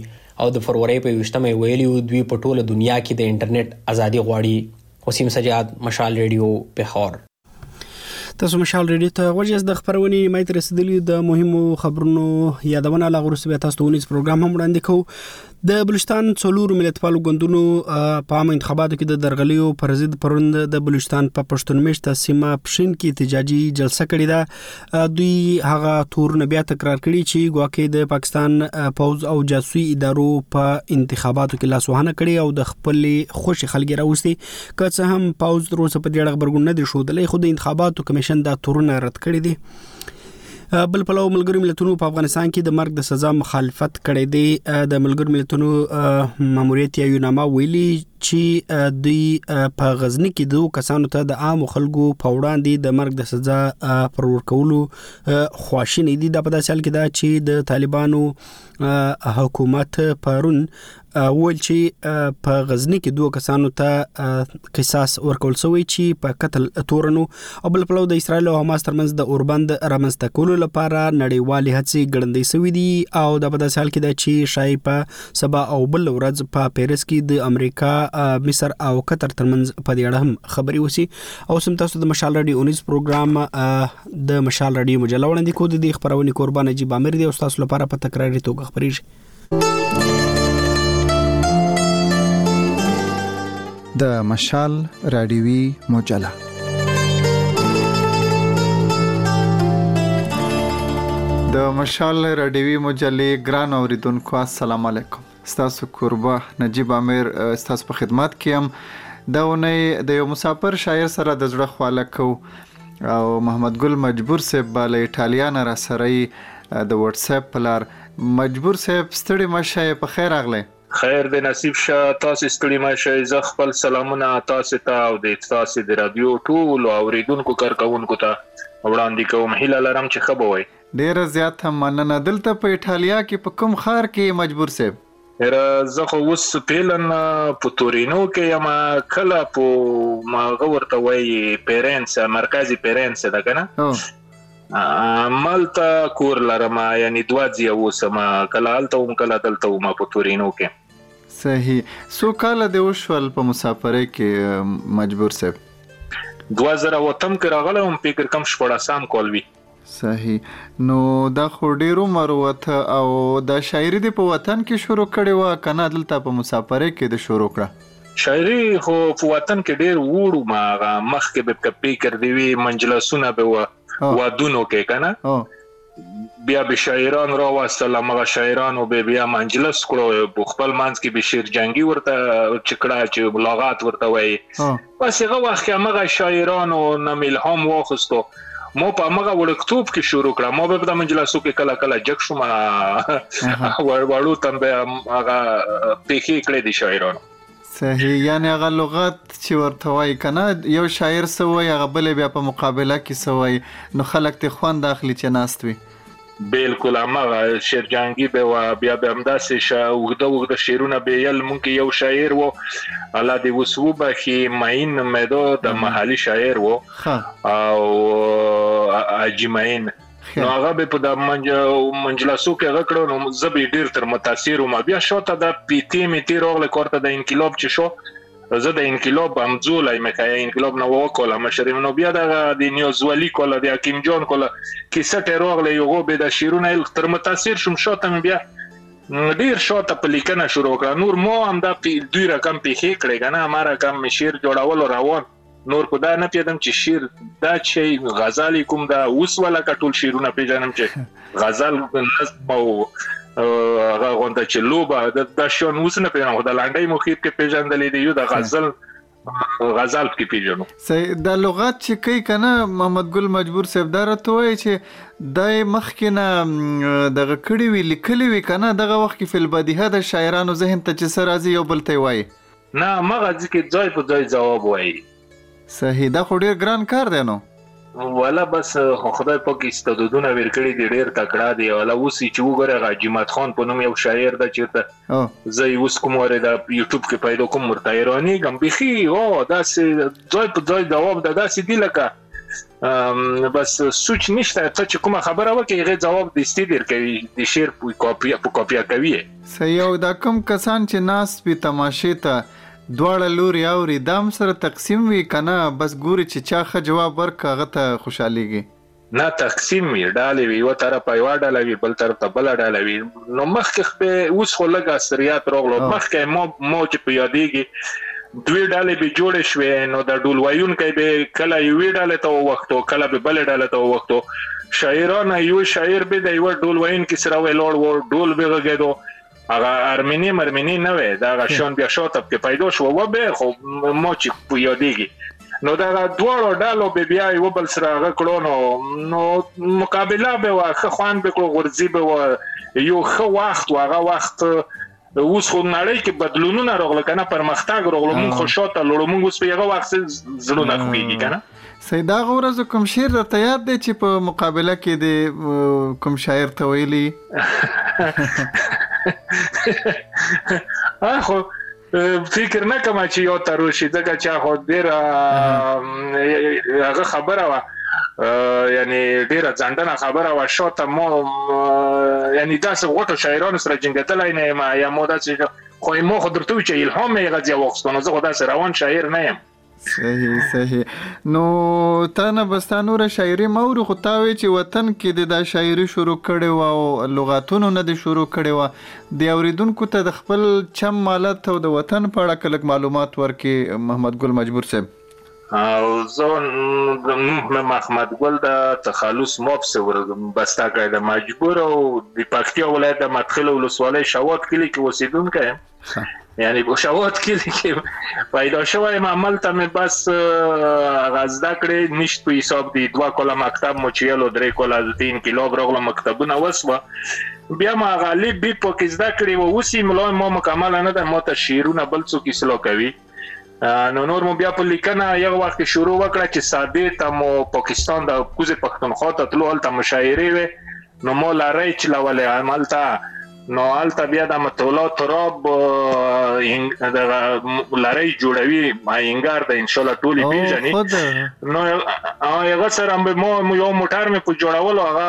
او د فرورۍ په یوویشتمه یې ویلي و دوی په ټوله دنیا کې د انټرنیټ ازادي غواړي. وسیم سجاد، مشال ریډیو، پېښور. تاسو مشال ریډیو ته غوږیز د خبرونې مې تر رسیدلی د مهمو خبرونو یادونه لا غوښتي به تاسو ته ونیز پروګرام هم وړاندې کوو د بلوچستان څلور ملتپالو ګوندونو په عام انتخاباتو کې د درغلیو پر ضد پروند د بلوچستان په پښتون مشته سیمه پښین کې احتجاجي جلسه کړې ده دوی هغه تورونه بیا تکرار کړي چې ګواکې د پاکستان پوز او جاسوسي ادارو په انتخاباتو کې لاسوهنه کړې او د خپل خوشي خلګي راوستي که څه هم پاوز تر اوسه په دې اړه خبرګون نه دی ښودلی خو د انتخاباتو کمیشن دا تورونه رد کړی دی بل پلو ملګرو ملتونو په افغانستان کې د مرګ د سزا مخالفت کړی دی د ملګرو ملتونو ماموریت یا یوناما ویلي چې دوی په غزنی کې دوه کسانو ته د عام خلکو په وړاندې د مرګ د سزا پر ورکولو خواشینې دي د په داسې حال کې دا چې د طالبانو حکومت پرون ویل چې په غزنی کې دوه کسانو ته قصاص ورکول شوی چې په قتل تورنو او بل پلو د اسرایل او حماس ترمنځ د اوربند رامنځته کولو لپاره نړیوالې هڅې ګړندې شوې دي او د په داسې حال کې ده چې شای په سبا او بل ورځ په پیرس کې د امریکا مصر او قطر ترمنځ په دې اړه هم خبري وسی او سم تاسو د مشال رادیو اونیز پروګرام د مشال رادیو مجله وړاندې کوو د خبرونې قربان جی بامر دی او تاسو لپاره په تکراری توګه خبريږي د مشال رادیوي مجله د مشال رادیوي مجلې ګران اوریدونکو السلام علیکم ستاسو کوربه نجیب امیر ستاسو په خدمت کې يم دا ونې د یو مسافر شاعر سره د زړه خواله کو او محمد ګل مجبور صاحب له ایتالیا نه را سره د واتس اپ پلار مجبور صاحب ستړي مه شئ په خیر راغلئ. خیر دې نصیب شه تاسې ستړي مه شئ زه خپل سلامونه تاسې ته او د ستاسې د رادیو ټولو اوریدونکو کرکوونکو ته وړاندي کوم هیله لرم چې ښه به وئ. ډیره زیاته مننه دلته په ایټالیا کې په کوم ښار کې یې مجبور صیب؟ یره زه خو اوس فعلا په تورینو کې یم کله په ماغه ورته وایي پیرنس مرکزي پیرنس ده کنه مالته کور لرم یعنی دوا ځای اوسم کله هلته وم کله دلته وم په تورینو کې صحیح سو کال دی وشول په مسافرۍ کې مجبور صاحب 2008 کې راغلی وم فکر کوم شپاړسم کال وي صحیح نو دا خو ډیر عمر و ته او دا شاعری دې په وطن کې شروع کړې وه کنه دلته په مسافرۍ کې دې شروع کړه؟ شاعری خو په وطن کې ډیر وړو ما هغه مخکې به ته پیکر دې وی منجلسونه به و وادونو کې کنه بیا به شاعران را واستل همغه شاعرانو به بیا منجلس کړو خپل منځ کې به شعر جنګی ورته چکړه چې ملاقات ورته وای بس هغه وخت کې همغه شاعرانو نه مې الهام واخستو ما په همغه وړکتوب کې شروع کړه ما به په مجلسو کې کله کله جګ شوم وړو تم به هغه پیښې کړې دي شاعرانو صحیح یعنی هغه لغت چې ورته وای کنه یو شاعر سوی هغه بل بیا په مقابله کې سوی نو خلک ته خوند اخلي چې ناست وي بلکل همغه شعرجهانګي به وه بیا به همداسې شه اوږده اوږده شعرونه به یل مونږ کې یو شاعر وو الله دې اوس وبخي معین نومېدو د محلي شاعر وو او حاجي معین نو هغه به په د منج منجلاسو کې هغه کړو نو زه به ډیر تر متاثر وم بیا شو ته د پیتی میتی روغله کورته د انقلاب چې شو زه د انقلاب همزولی مې که انقلاب نه وکوله مشریم نو بیا دغه د نیوزولی کوله د حکیم جان کوله کیسه ټه راغله یو غو به د شیرونه ال تر متاثر شوم شاته مې بیا ډیر شاته په لیکنه شروع کړه نور مو هم دا دوی رقم پیښې کړې کنه ما رقم مې شیر جوړولو روان نور خو دا نه پیدم چې شعر دا چي غزل کوم دا اوس ولا کټول شعرونه پیژنم چې غزل نظم او هغه غونډه چې لوبه د شون اوس نه پیژنم خو د لانډې مخیر کې پیژندلې دی یو د غزل غزل کې پیژنو صحیح د لغات چې کوي کنه محمد ګل مجبور صاحب دا راته وایي چې د مخکې نه دغه کړي وی لیکلي وی کنه دغه وخت کې فل بدیهه د شاعرانو ذهن ته چې سر راځي یو بل ته وایي نه همغه ځي کې ځای په ځای ځواب وايي. صحیح دا خو ډیر ګران کار دی نو. ولا بس خو خدای پاک استعدادونه ورکړي دي ډير تکړه دي ولا اوس يي چي وګوره هغه جمعت خان په نوم يو شاعر ده چيرته زه يي اوس کوم واري ده يوټيوب کي پيدا کوم ورته حيرانيږم بيخي او داسي ځای په ځای ځواب ده داسي دي لکه بس سوچ نشته ته چې کومه خبره وکړي هغه جواب د استي دیر کوي د شعر په کاپیا په کاپیا کوي صحیح او دا کم کسان چې ناس په تماشې ته دواړه لوري اوري دام سره تقسیم وي کنه بس ګوري چې چا ښه جواب ورک هغه ته خوشحاليږي نه تقسیم وي ډالې وي یو طرف یو ډاله وي بل طرف ته بل ډاله وي نو مخکې خپې اوس خو لږ اثریات راغلو مخکې مو مو چې په یادېږي دوی ډلې به جوړې شوې نو د ډول ویونکی به کله یوې ډلې ته ووختو کله به بلې ډلې ته ووختو شاعران یو شاعر به د یوه ډول ویونکي سره ولاړ وو ډول به غږېدو هغه ارمینې مرمینې نه وې د هغه شان بیا شاته پکې پیدا شو و به خو ما چې په یادېږي نو دغه دواړو ډلو به بیا یو بل سره هغه کړو نو نو مقابله به وه ښه خوند به کړو غورځي به وه یو ښه وخت و هغه وخت اوس خو نړۍ کې بدلونونه راغله کنه پرمختګ راغله موږ خو شاته لړو موږ اوس په یغه وخت زړونه خوږي کنه سیدا غورز کوم شعر درته یاد دی چې په مقابله کې د کوم شاعر ته ویلي اخو فکر نه کوم چې یو تر وشي ځکه چې هغه ډیره هغه خبره وه یعنی ډیره ځنډنه خبره وه شو ته مو یعنی داسې غوټو شاعرانو سره جنګېدلی نه یم یا مو داسې خو مو خو درته وویل چې الهام یې غځې واخیستو نو زه خو داسې روان شاعر نه یم صحیح صحیح نو تا نه بس تا نوره شاعري مه اورو خو تا وایي چې وطن کې دې دا شاعري شروع کړې وه او لغاتونو نه دې شروع کړې وه د اورېدونکو ته د خپل چم مالت او د وطن په اړه که لږ معلومات ورکړې محمد ګل مجبور صاحب او زه د محمد ګل د تخلص موب سه ور بستا کړی د مجبور او د پکتیا ولایت د مدخل ولسوالۍ شوات کلی کې اوسېدونکی یم یعنی بوشاوت کې دي کې پیدا شوی ما عمل ته مې بس غزدا کړې نشت په حساب دی دوا کوله مکتب مو چیلو درې کوله د تین کلاب رغله مکتبونه وسوه بیا ما غالب بي په کې زده کړې و اوسې ملای ما مکمل نه ده ما ته شعرونه بل څوک اصلاح کوي نو نور مو بیا په لیکنه یغه وخت کې شروع وکړه چې ساده ته مو پاکستان د کوزې پښتونخوا ته تلو هلته مشاعرې وې نو مو لارۍ چلولې هملته نو هلته بیا د متولا تراب د لارۍ جوړوي انګار د ان شاء الله ټولې پیژني نو هغه سره مو یو موټر مې په جوړولو هغه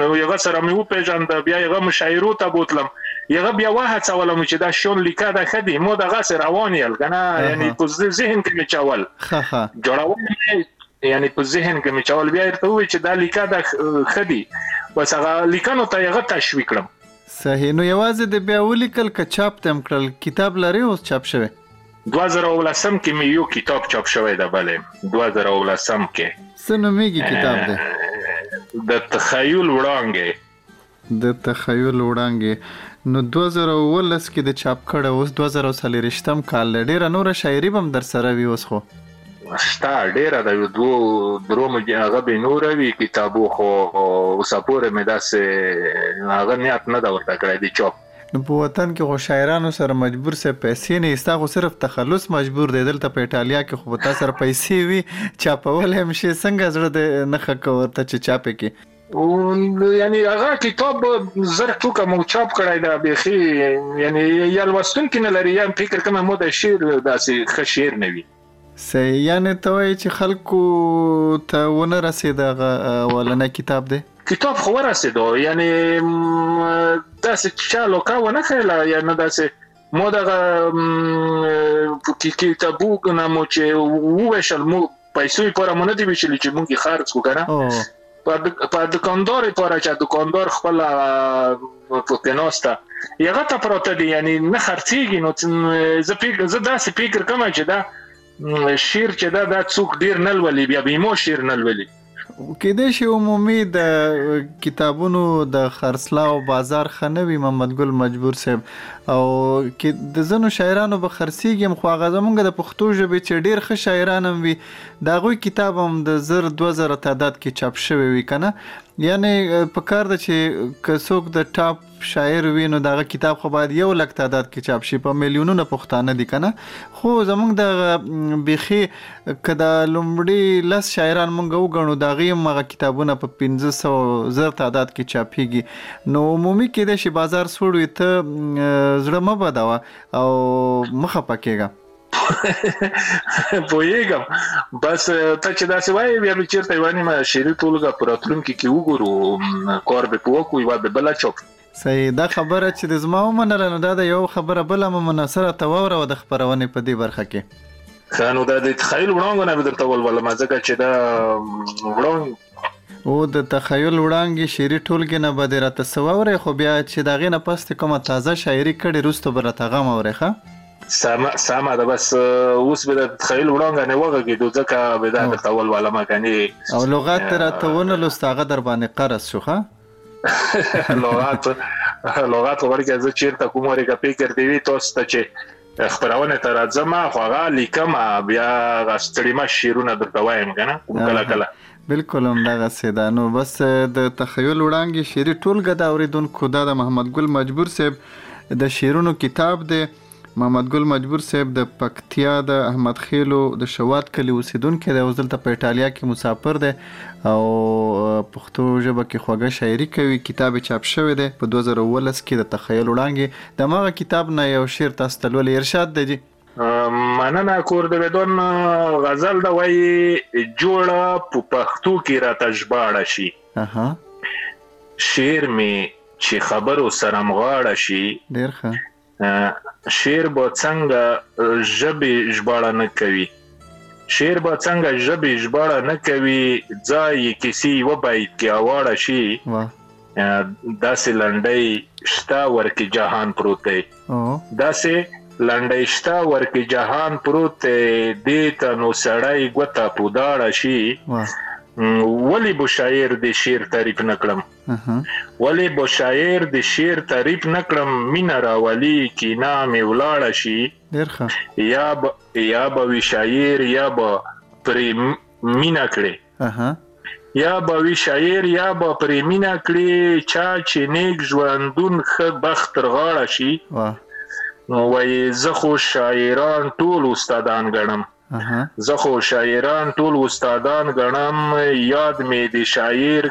نو هغه سره مې وپیژند بیا هغه مشاعرو ته بوتلم یغه بیا وهڅولم چې دا شون لیکه دا ښه دي مو دغسې روان یل که نه یعنې په ذهن کې مې چول جوړول یې یعنې په ذهن کې مې چول بیا یې ورته وویل چې دا لیکه دا ښه دي بس هغه لیکنو ته یغه تشویق کړم صحیح نو یوازې د بیا ولیکل که چاپ تم کړل کتاب لري اوس چاپ شوی 2018 کې مې یو کتاب چاپ شوی دی بلې 2018 کې څه نومېږي کتاب دی د تخیل وړانګې د تخیل وړانګې نو دوه زره او اوولس کې د چاپ کړی اوس دوه زره او څلېرشتم کال دی ډېره نوره شاعري به هم در سره وي اوس خو شته ډېره د یو دوو درو هغه به نوره وي کتابو خو اوسه پورې مې داسې هغه نیت نه ده ورته کړی د چاپ نو په وطن کې خو شاعرانو سره مجبور صاحب پیسې نه ستا خو صرف تخلص مجبور دی دلته په ایټالیا کې خو په تا سره پیسې وي چاپولی هم شې څنګه زړه دی نه ښه کوه ته چې چاپې کې یعنی هغه کتاب زر ټوکه مو چاپ کړی دا بیخي یعنی یا لوستونکي نه لري یا فکر کوم مو د شعر داسې ښه شعر نه وي صحیح یعنی ته وایې چې خلکو ته ونه رسېده هغه اولنی کتاب دی کتاب خو ورسېدو یعنی داسې چا لوکه ونه ښیله یا نه داسې مو دغه کې تبو نه مو چې وویشل مو پیسې پر مونږ دی ویشل چې مونږ خرڅ کو کنه په دکاندار لپاره چې دکاندار خپل په پیناسته یغه ته پروت دی یعنی نه خرڅیږي نو زه فکر زه داسې فکر کوم چې دا شعر چې دا دا څوک ډیر نه لولي بیا به مو شعر نه لولي کېدای شي عمومي د کتابونو د خرڅلاو بازار ښه نه وي محمد ګل مجبور صاحب او کې د ځینو شاعرانو به خرڅېږي هم خو هغه زمونږ د پښتو ژبې چې ډېر ښه شاعران هم وي د هغوی کتاب هم د زر دوه زره تعداد کې چاپ شوی وي که نه یعنې په کار ده چې که څوک د ټاپ شاعر وي نو دغه کتاب خو باید یو لک تعداد کې چاپ شي په میلیونونه پښتانه دي کنه خو زمونږ د بیخي که دا لومړي لس شاعران مونږ وګڼو دا غي مغه کتابونه په 1500 زر تعداد کې چاپیږي نو عمومي کې د شي بازار سوړوي ته زړه مبدوا او مخه پکېګا پوهېږم بس ته چې داسې وایې بیا به چېرته یوه نیمه شعري ټولګه په راتلونکي کې وګورو کار به په وکړو یوه به بله چاپ صحیح دا خبره چې د زما ومنله نو دا د یو خبره بله مو مناصره ته واوروه د خپرونې په دې برخه کې ښه نو دا د تخیل وړانګو نه به درته ولولم ځکه چې دا وړانګ او د تخیل وړانګې شعري ټولګې نه به دې راته څه واورې خو بیا چې د هغې نه پس دې کومه تازه شاعري کړې وروسته به راته غم اورې ښه سمه سمه ده بس اوس به د تخیل وړانګه نه وغږېدو ځکه به دا درته ولولم کنې او لغات دې راته ونه لوست هغه در باندې قرض شو ښه لغات لغات خبرې کوي زه چیرته کوم ورګه فکر دی وی تاسو ته چې خپرونې ته راځم خو هغه لیکم بیا هغه ستړیمه شعرونه درته وایم که نه کوم کله کله بلکل همدغسې ده نو بس د تخیل وړانګې شعري ټولګه د اورېدونکو دا د محمد ګل مجبور صاحب د شعرونو کتاب دی محمد ګل مجبور صاحب د پکتیا د احمد خیلو د شواد کلی اوسیدونکی دی اوس دلته په ایټالیا کې مسافر دی او پښتو ژبه کې خوږه شاعري کوي کتاب چاپ شوی دی په 2019 کې د تخیل وړانګې د هماغه کتاب نه یو شعر تاسو ته لولي ارشاد دی جی مننه کور د بدون غزل د وای جوړه په پښتو کې را تجباړه شي اها شعر می چې خبرو سره مغاړه شي ډیر ښه شعر به څنګه ژبه ژباړه نه کوي شعر به څنګه ژبه ژباړه نه کوي ځای کیسې و بیت کې اواړه شي واه داسې لنډۍ شته ورکې جهان پروت دی داسې لنډۍ شته ورکې جهان پروت دی دې ته نو سړی ګوته په داړه شي ولی به شاعر د شعر تعریف نکړم ولی به شاعر د شعر تعریف نکړم مینا راولی کینا می ولاړه شي ډیر ښه یا به یا به وی شاعر یا به پرې مینا کړې اها. يا به وي شاعر يا به پرې مينه کړي چا چې نيک ژوندون ښه بخت تر غاړه شي واه. نو وايي زه خو شاعران ټول استادان ګڼم اها. زه خو شاعران ټول استادان ګڼم ياد مې د شاعر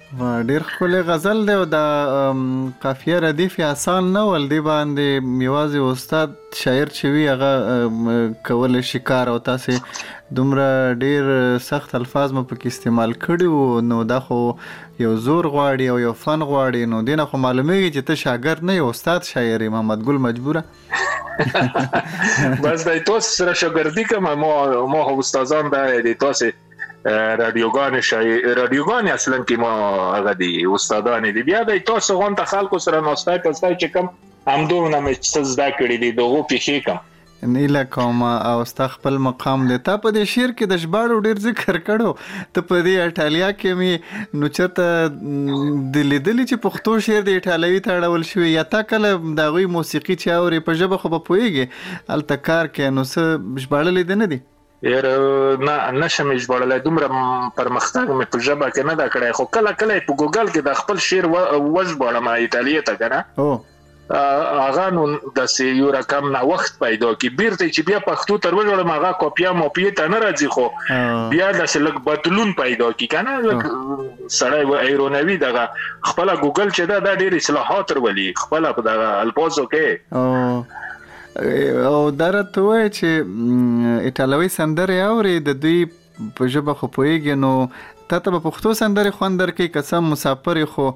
ډیر ښکلی غزل دی او دا قافیه ردیف آسان نه ول دی باندې یوازې استاد شاعر چې وی هغه کول شکار او تاسو دومره ډیر سخت الفاظ مو پکې استعمال کړي وو نو دا خو یو زور غواړي او یو فن غواړي نو دینه خو معلومیږي چې ته شاګرد نه یو استاد شاعر محمد ګل مجبوره بس دای تاسو سره شاګردي کوم مو مو استادان دا دي تاسو رادیوګان شای رادیوګان اصلا کې ما هغه دي استادان دي بیا د تاسو غون ته خلکو سره نوستای په ځای چې کم همدونه مې څه زده کړې دي دغه پیښې کم نیله کوم او ستا خپل مقام دی تا په دې شعر کې د ژباړو ډیر ذکر کړو ته په دې اټالیا کې می نو چرته د لیدلې چې پښتو شعر د اټالوي ته اړول شوی یا تا کله د غوي موسیقي چې اورې په ژبه خو به پويږي الته کار کې نو څه ژباړلې ده نه دي ير نه نشم یې ژباړلی دومره پرمختګ مې په ژبه کې نه ده کړی خو کله کله په ګوګل کې د خپل شعر وژباړم ایټالیې ته که نه هغه نو داسې یو رقم نوښت پیدا کی بیرته چې بیا پښتو تر وژړم هغه کاپیا ماپیې ته نه راځي خو بیا داسې لږ بدلون پیدا کی که نه لږ سړی ایرونوي دغه خپله ګوګل چې ده دا ډېر اصلاحات ورولي خپله په دغه الفاظو کې او دا راته وایه چې ایټالوي سندرې اورې د دوی په ژبه خو پوهېږې نو تا ته به پښتو سندرې خوند درکوي که څه مسافر یې خو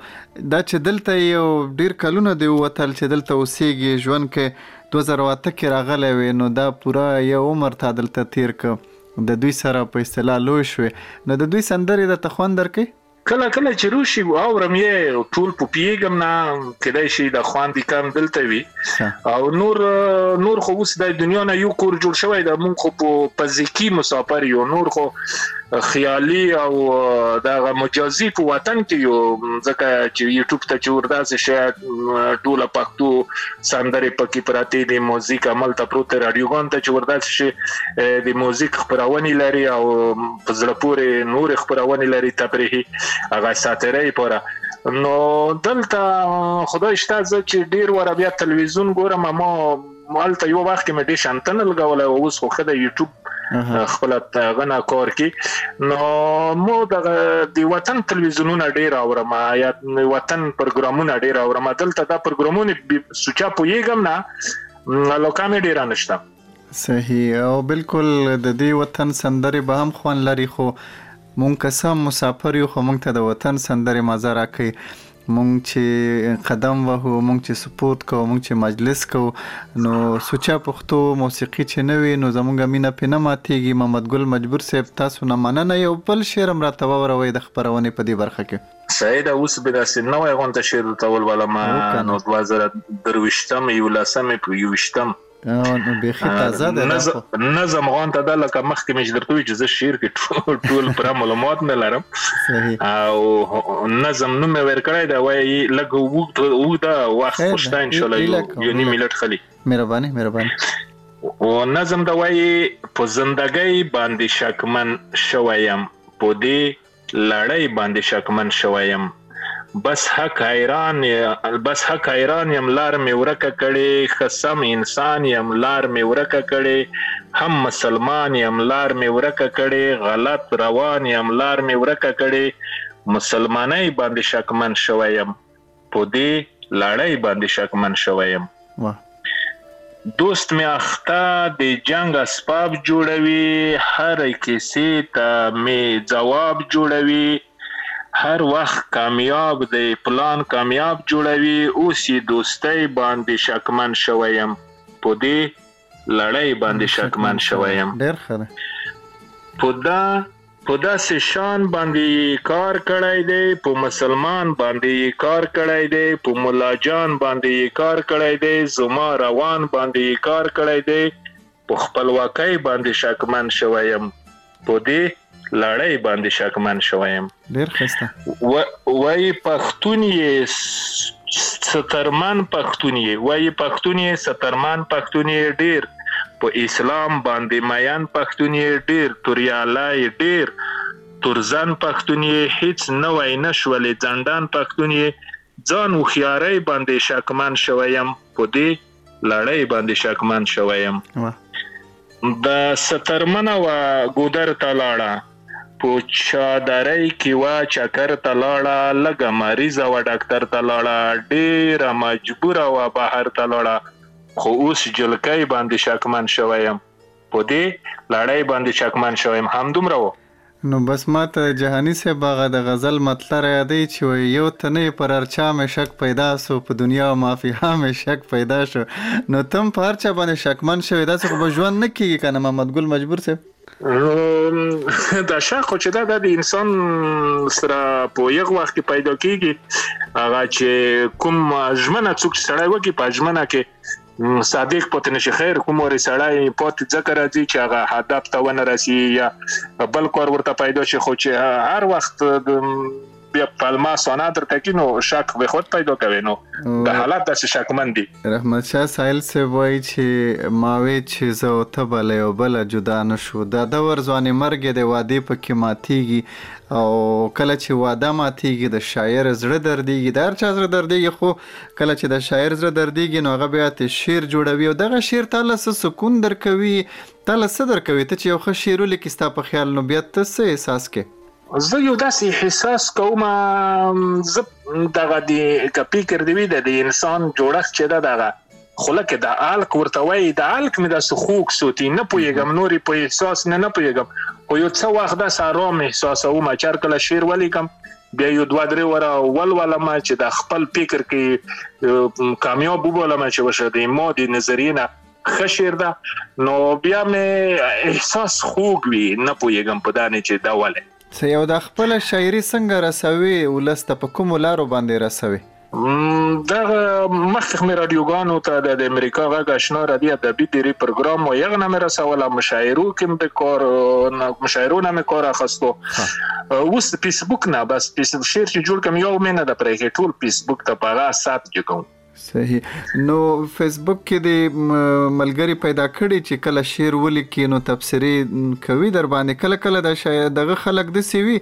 دا چې دلته یې او ډېر کلونه دې ووتل چې دلته اوسېږي ژوند کې دوه زره او اته کې راغلی وې نو دا پوره یو عمر تا دلته تېر کړ د دوی سره په اصطلاح لوی شوې نو د دوی سندرې درته خوند درکوي کله کله چې روشي اورم یې ټول پوپیږم نه کېدای شي د خواندي کم دلته وي او نور نور خو اوس د دنیا نه یو کور جوړ شوی دا مونږ خو په فزیکی مسافر یو نور خو خیالي او دغه مجازي په وطن کې یو ځکه چې یوټیوب ته چې ورداسې شي ټوله پښتو سندرې پکې پراتې دي موزیک عمل ته پروت رادیوګان ته چې ورداسې شي د موزیک خبرونې لري او په زړه پورې نورې خپرونې لري تفریحي هغه ساتري پوره نو دلته خدای شته زه چې ډیر وره بیا تلویزیون ګورم مو مالته یو وخت کې مې ډیش انتن لګولای او اوس خو خدای یوټیوب خپل غنا کار کی نو مو د دی وطن تلویزیونونه ډیر اورم یا وطن پروګرامونه ډیر اورم دلته دا پروګرامونه سوچا پویګم نه لوکامې ډیر نشته صحیح او بلکل د دې وطن سندرې به هم خوند لري خو مونږ که څه مسافر یو خو مونږ ته د وطن سندرې مزه راکوي مونږ چې قدم وهو مونږ چې سپورت کوو مونږ چې مجلس کوو نو سوچه پښتو موسیقي چې نه وي نو زمونږ مینه پې نه ماتېږي محمد ګل مجبور صاحب تاسو نه مننه یو بل شعر هم راته ووروئ د خپرونې په دې برخه کې سعید اوس به داسې نوی غونته شعر درته ولولم نو دوه زره درویشتم یولسم یوویشتم نو بیخي تازه ده نظم نظم غون ته دا لکه مخکې مې درته وی چې زه شعر کې ټول پر معلومات نه لرم او نظم نو مې ور کړی دا وایي لګ وو وو دا وخت خوشته ان شاء الله یو نیم ملت خلی مهرباني مهرباني او نظم دا وایي په زندګۍ باندې شکمن شوم په دې لړۍ باندې شکمن شوی یم بس حق حیران بس حق حیران یم لار مې ورکه کړې ښه سم انسان یم لار مې ورکه کړې هم مسلمان یم لار مې ورکه کړې غلط روان یم لار مې ورکه کړې مسلمانۍ باندې شکمن شوی یم. په دې لړۍ باندې شکمن شوی یم. دوست مې اخته د جنګ اسباب جوړوي، هرې کیسې ته مې ځواب جوړوي، هر وخت کامیاب دی، پلان کامیاب جوړوي، اوس یې دوستۍ باندې شکمن شوی یم، په دې. لړۍ باندې شکمن شوی یم. ډېر ښه دی. په دا په داسې شان باندې یې کار کړی دی، په مسلمان باندې یې کار کړی دی، په ملا جان باندې یې کار کړی دی، زما روان باندې یې کار کړی دی، په خپلواکۍ باندې شکمن شوی یم. په دې لړۍ باندې شکمن شوی یم. ډېر ښایسته. وایي پښتون یې سترمن پښتون یې وایي پښتون یې سترمن پښتون یې ډېر په اسلام باندې مین پښتون یې ډېر توریالی ډېر تورزن پښتون یې هیڅ نوی نه شولې ځنډن پښتون یې ځان هوښیارۍ باندې شکمن شوی یم په دې لړۍ باندې شکمن شوی یم د سترمنه و ګودر ته لاړه په چادرۍ کې و چکر ته لاړه لږه مریضه و ډاکتر ته لاړه ډېره مجبوره و بهر ته لاړه خو اوس جلکۍ باندې شکمن شوی یم په دې لړۍ باندې شکمن شوی یم همدومره و نو بس ماته جهاني صیب هغه د غزل مطلع رایادوي چې وایي، یو ته نه یې پر هر چا مې شک پیدا سو په دنیا او مافیها مې شک پیدا شو نو ته هم په هر چا باندې شکمن شوې داسې خو به ژوند نه کیږي کنه محمد ګل مجبور صیب. نو دا شک خو چې دا د انسان سره په یغ وخت کې پیدا کیږي هغه چې کوم ژمنه څوک چې سړی وکړي په ژمنه کې صادق پاتې نشي خیر کوم ورې سړی پاتې ځکه راځي چې هغه هدف ته ونه رسي یا بل کار ورته پیدا شي خو چې هر وخت بیا پلمه سانه درته کی نو شک به خود پیدا کوي نو د حالت داسې شکمن دي رحمت شاه سایل سی وای چې ماوي چې زه او ته بل یو بل جدا نشو دا د ورځوانې مرګ د وادي په کې ماتيږي او کله چې واده ماتيږي د شاعر زړه درديږي د هر چا زړه درديږي خو کله چې د شاعر زړه دردېږي نو هغه بیا تې شعر جوړوي او دغه شعر تا له څه سکون درکوي، تا له څه درکوي؟ ته چې یو ښه شعر ولیکي ستا په خیال نو بیا ته څه احساس کې؟ زه یو داسې احساس کوم زه دغه د که فکر دې وي د انسان جوړښت چې ده دغه خوله کې دا الک ورته وایي دا الک مې داسې خوږ سوتی نه پوهېږم نورې په احساس مې نه پوهېږم خو یو څه وخت داسې ارام احساسوم چې هر کله شعر ولیکم بیا یو دوه درې وره ولولم چې د خپل فکر کې کامیاب وبولم چې وشه د ما د نظریې نه ښه شعر ده نو بیا مې احساس خوږ وي نه پوهېږم په دا نه چې دا ولې څه یو دا خپله شاعري څنګه رسوې ولس ته په کومو لارو باندې رسوې؟ دغه مخکښ مې رادیوګانو ته د امریکا غږ اشنا رادی ادبی دیری پروګرام و یغ نه مې رسوله مشاعرو کې مې کار مشاعرو نه مې کار اخستو اوس فیسبوک نه بس فیسبوک شیر چې جوړ کوم یو مې نه د پرې ټول فیسبوک ته پغه سات کې کوم صحیح نو فیسبوک کې دی ملګری پیدا کړي چې کله شعر ولیکي نو تبصري کوي در باندې کله کله د شاید دغه خلک د سی وی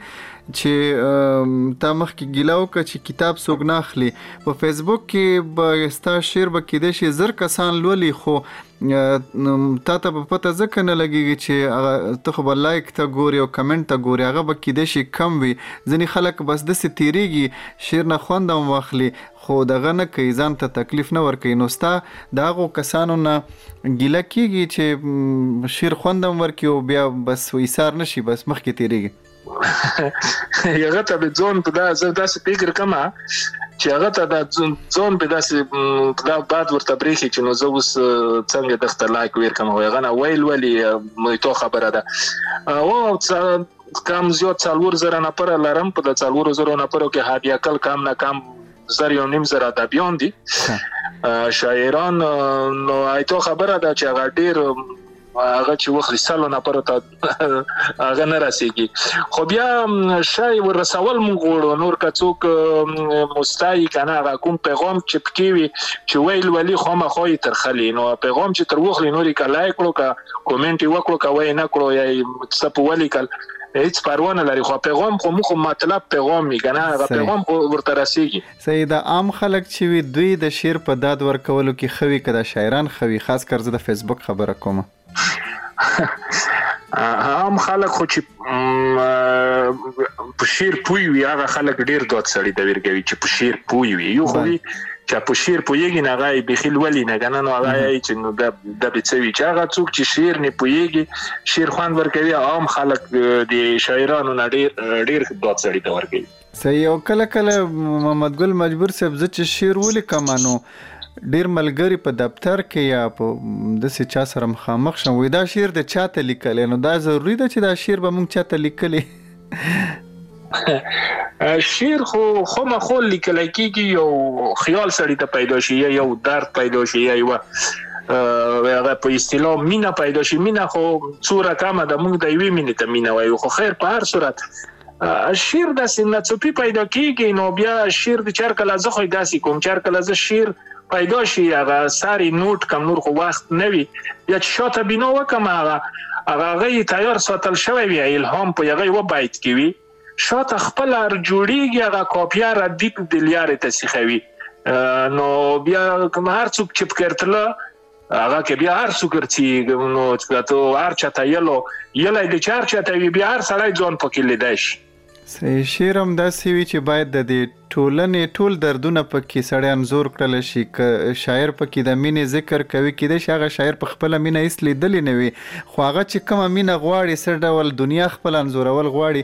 چې تا مخ کې ګیلا وکړه چې کتاب څوک نه اخلي په فیسبوک کې به ستا شعر به کېدای شي زر کسان لولي خو تا ته په پته ځکه نه لګيږي چې ته خو به لایک ته ګوري او کمنټ ته ګوري هغه به کېدای شي کم وي ځینې خلک بس داسې تیریږي شعر نه خوند هم واخلي خو دغه نه کوي ځان ته تکلیف نه ورکوي نو ستا د هغو کسانو نه ګیله کیږي چې شیر خوند هم ورکړي او بیا بس ایثار نه شي بس مخکې تیریږي هغه ته به ځون په دا زه داسې فکر کوم چې هغه ته دا ځون به داسې دا باد ورته بریخي چې نو زه اوس څنګه دغه لایک ویر کوم هغه نه ویل ولی مې تو خبره ده او کم زیات څلور زره نفر لرم په د څلور زره نفرو کې حد یکل کم نه کم زر یا نیم زر ادبیان دي شاعران نو ایتو خبره ده چې هغه ډیر هغه چې وخت سلو نه پر ته هغه نه رسیږي خو بیا شای ور رسول مونږ غوړو نور کڅوک مستای کنه هغه کوم پیغام چې پکې وي چې ویل ولی خو ما خو تر خلی نو پیغام چې تر وخلی نوري کلای کړو که کومنټ یې وکړو که وایې نه کړو یا څه په ولیکل هیڅ پروا نه لري خو پیغام خو موږ مطلب پیغام وي کنه هغه پیغام خو ورته رسیږي صحیح د عام خلک چې وي دوی د شعر په داد ورکولو کې خوي که د شاعران خوي خاص کر زه د فیسبوک خبره کوم عام خلک خو چې په شیر پوی وی هغه خلک ډیر دوت سړی د ویرګوي چې په شیر پوی وی یو خو وی چې په شیر پویږي نه غای به خل ولی نه غنن او غای چې نو د د بچوي چې هغه څوک چې شیر نه پویږي شیر خوان ورکوي عام خلک د شاعرانو نه ډیر ډیر دوت سړی د ورګوي صحیح او کله کله محمد ګل مجبور صاحب زه چې شعر ولیکم نو ډیر ملګری په دفتر کې یا په داسې چا سره مخامخ شم وای دا شعر د چاته لیکل نو دا ضروری ده چې دا شعر به مونږ چاته لیکلی شعر خو خو ما خو لیکل کېږي یو خیال سړی ته پیدا شي یا یو درد پیدا شي یا یو هغه په اصطلاح مینا پیدا شي مینا خو څو رقم ده موږ د یوې مینې ته مینا وایو خو خیر په هر صورت شیر داسې ناڅوپي پیدا کیږي نو بیا شیر د چر کله زه خو داسې کوم چر کله زه شیر پیدا شي هغه ساري نوټ کم نور خو وخت نه وي یا چې شاته بنا وکم هغه هغه غي تیار ساتل شوی وي الهام په یغه و بیت کې وي شاته خپل ار جوړیږي هغه کاپیا ردیف د لیارې ته سیخوي نو بیا کوم هر څوک چې پکې ارتله هغه کې بیا هر څوک رسیږي نو چې ته هر چا ته یلو یلای د چار چا ته بیا هر سړی ځان پکې لیدای شي صحیح شعر هم داسې وي چې باید د دې ټولنې ټول دردونه پکې سړی انځور کړل شي که شاعر پکې د مینې ذکر کوي کېدای شي هغه شاعر په خپله مینه هیڅ لیدلې نه وي خو هغه چې کومه مینه غواړي څه ډول دنیا خپل انځورول غواړي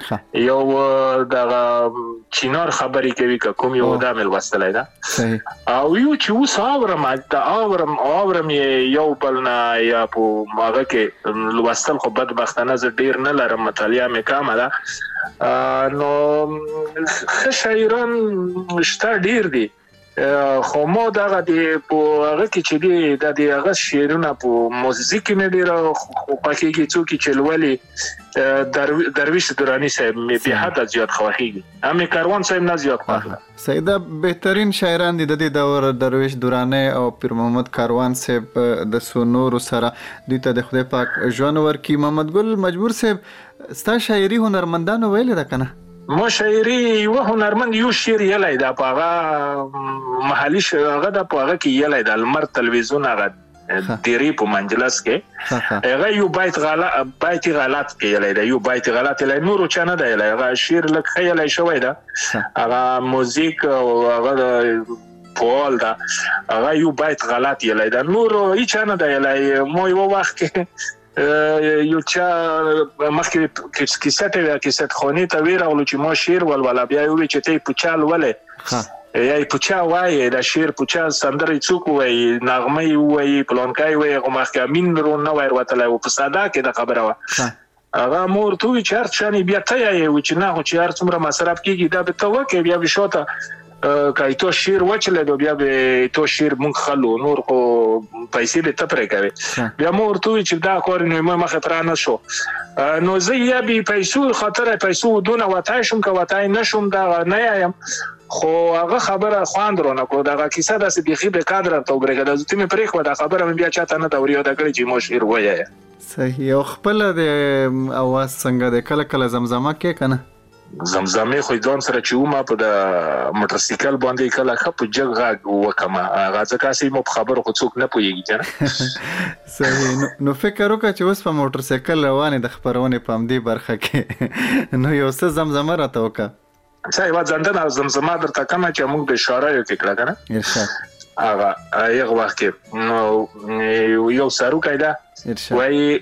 ښه یو دغه چینار خبرې کوي که کوم یو دا مې لوستلی ده او یو چې اوس اورم د اورم اورم یو بل نه یا په ماغه کې لوستل خو بدبختانه زه ډیر نه لرم مطالعه مې کمه ده نو ښه شاعران شته ډیر دي خو مو دغه دی په هغه کې چې دی د دې هغه شعرونه په موزیک کې مې ډېر خوښېږي څوک چې لولي درویش درانی صاحب مې به حد زیات خوښېږي هم کاروان صاحب نه زیات خوښه سیدا بهترین شاعران دي د دې دور درویش درانی او پیر محمد کاروان صاحب د سونورو سره دوی ته د خدای پاک ژوند ورکړي محمد ګل مجبور صاحب ستا شاعري هنرمندانو ویلې ده کنه مشاعري یو هنرمند یو شعر یلی دا په هغه محلي هغه د په هغه کې یلی دا لمر تلویزیون هغه دیری په منجلس کې هغه یو بیت غلا بیت غلط کې یلی دا یو بیت غلط یلی نور چا نه دی یلی هغه شعر لک خیلی شوی دا هغه موزیک او هغه پول دا هغه یو بیت غلط یلی دا نور هیڅ نه دی یلی مو یو وخت کې یو چا مخکې کیسه ته ویا کیسه خونی ته وی راغلو چې ما شعر ولولا بیا یو چې ته پوچال ولې یا پوچا وایي دا شعر پوچا سندرې څوک وایي نغمه وایي پلانکای وایي غو مخکې امین رو نه وای وروتلای او په ساده کې د خبره و هغه مور ته وی چې هر چاني بیا ته یې و چې نه خو چې هر څومره مصرف کیږي دا به ته وکې بیا به شوته که ایتو شیر وچلې دو بیا به ایتو شیر مونږ خلو نور خو پیسې به تپرې کوي بیا مو ورته وی چې دا کار نو مې مخه تر نه شو نو زه یا به پیسو خاطر پیسو دونه وتای شم که وتای نشم دا نه یم خو هغه خبره خواند رونه کو دا کیسه داسې بيخي به قدر ته وبرګه د زوتی مې پرې خو دا خبره مې بیا چاته نه دا وریو دا کړی چې مو شیر وایې صحیح او خپل د اواز څنګه د کله کله زمزمه کې کنه زمزمې خو ځان سره چې ومه په د موټر سایکل باندې کله خپ جګ غږ وکم هغه ځکه سي مو په خبرو خو څوک نه پويږي کنه صحیح نو فکر وکړه چې اوس په موټر سایکل روانې د خبرونه پام دی برخه کې نو یو څه زمزمه راته وکړه څه یو ځندنه زمزمه درته کوم چې موږ به اشاره یو کې کړه کنه ارشاد هغه یو وخت کې نو یو سرو کایدا وای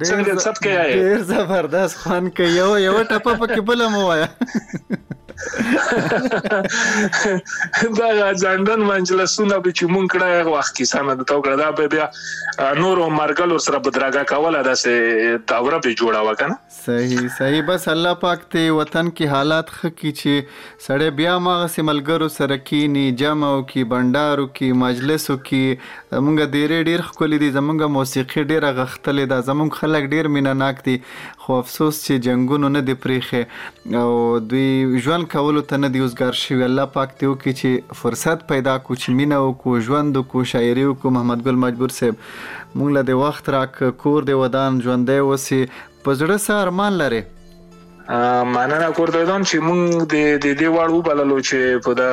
څنګه څت کې آئے ډیر زبردست خوان کې یو یو ټپه پکې بل مو وایا دا ځانډن منجلسونه به چې مونږ کړه هغه وخت کې سم د تو کړه دا به بیا نور مرګل سره بدراګه کوله داسې دوره به جوړه وکنه صحیح صحیح بس الله پاک ته وطن کې حالات خکې چې سړی بیا هماغسې ملګرو سره کیني، جمعو کې، بنډارو کې، مجلسو کې، زمونږ دېرې ډېر ښکلي دي، زمونږ موسیقي ډېره غښتلې ده، زمونږ خلک ډېر مینه ناک دي، خو افسوس چې جنګونو نه دي پرېښی او دوی ژوند کولو ته نه دي اوزګار شوي، الله پاک دې وکړي چې فرصت پیدا کړو چې مینه وکړو، ژوند وکړو، شاعري وکړو، محمد ګل مجبور صیب مونږ له دې وخت راکړ، کور دې ودان، ژوندی اوسې، په زړه څه ارمان لرې؟ مننه کورته ځان چې مونږ د دې دې وړ وبللو چې په دا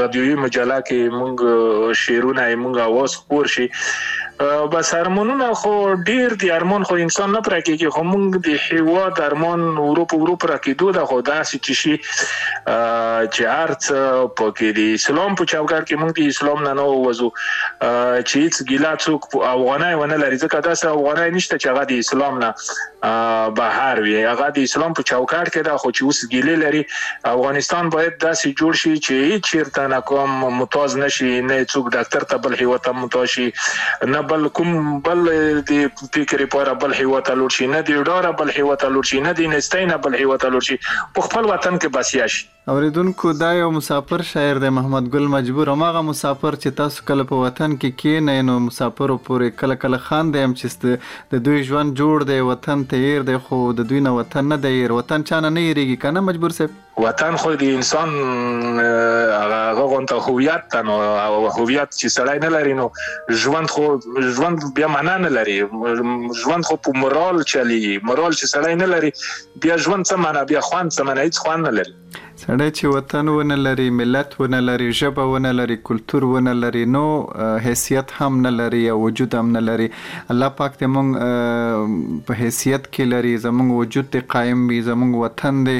رادیوي مجله کې مونږ شعرونه یې مونږ اواز خپور شي بس ارمانونه خو ډیر دي ارمان خو انسان نه پوره کېږي خو مونږ د هیواد ارمان ورو په ورو پوره کېدو ده خو داسې چې شي چې هر څه پکې دي اسلام په چوکاټ کې مونږ د اسلام نه نه ووځو چې هیڅ ګیله څوک افغانۍ ونه لري ځکه داسې افغانۍ نشته چې هغه د اسلام نه بهر وي هغه د اسلام په چوکاټ کې دا خو چې اوس ګیلې لري افغانستان باید داسې جوړ شي چې هیڅ چیرته نه کوم متاز نشي نه څوک ډاکټر ته بل هیواد ته متاز شي نه بل کوم بل د فکر لپاره بل هیواد ته لور شي نه د ډاره بل هیواد ته لور شي نه د نستای نه بل هیواد ته لور شي په خپل وطن کې بسیا شي اوریدونکو دا یو مساپر شاعر دی محمد ګل مجبور هماغه مساپر چې تاسو کله په وطن کې کینئ نو مساپرو پورې کله کله خاندئ هم چې ست د دوی ژوند جوړ دی وطن ته ایر دی خو د دوی نه وطن نه دی ایر وطن چا نه نه ایریږي کنه مجبور صیب. وطن خو د انسان هغه هغه غونته هویت ده نو هویت چې سړی نه لري نو ژوند خو ژوند بیا معنا نه لري ژوند خو په مورال چلیږي مورال چې سړی نه لري بیا ژوند څه مانا بیا خوند څه مانا هیڅ خوند نه لري. سړی چې وطن ونه لري، ملت ونه لري، ژبه ونه لري، کلتور ونه لري نو حیثیت هم نه لري او وجود هم نه لري. الله پاک دې موږ په حیثیت کې لري، زموږ وجود دې قایم وي، زموږ وطن دې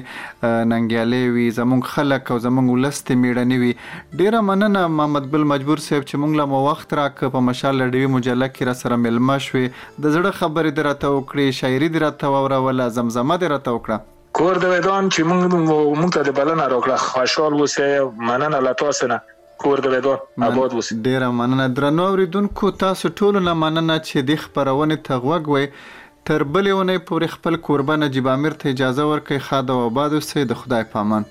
ننګیالی وي، زموږ خلک او زموږ ولس دې مېړني وي. ډېره مننه محمد ګل مجبور صاحب چې موږ له مو وخت راکړ، په مشال رېډیوي مجله کې راسره مېلمه شوې. د زړه خبرې دې راته وکړې، شاعري دې راته واوروله، زمزمه دې راته وکړه. کور د ودان چې مونږ ته دې بلنه راکړه، خوشحال اوسې، مننه له تاسو نه، کور د ودان اباد اوسې. ډېره مننه درنو اورېدونکو، تاسو ټولو نه مننه چې دې خپرونې ته غوږ وئ، تر بلې اونۍ پورې خپل کوربه نجیب عامر ته اجازه ورکړئ، ښاد او اباد اوسئ، د خدای په امان.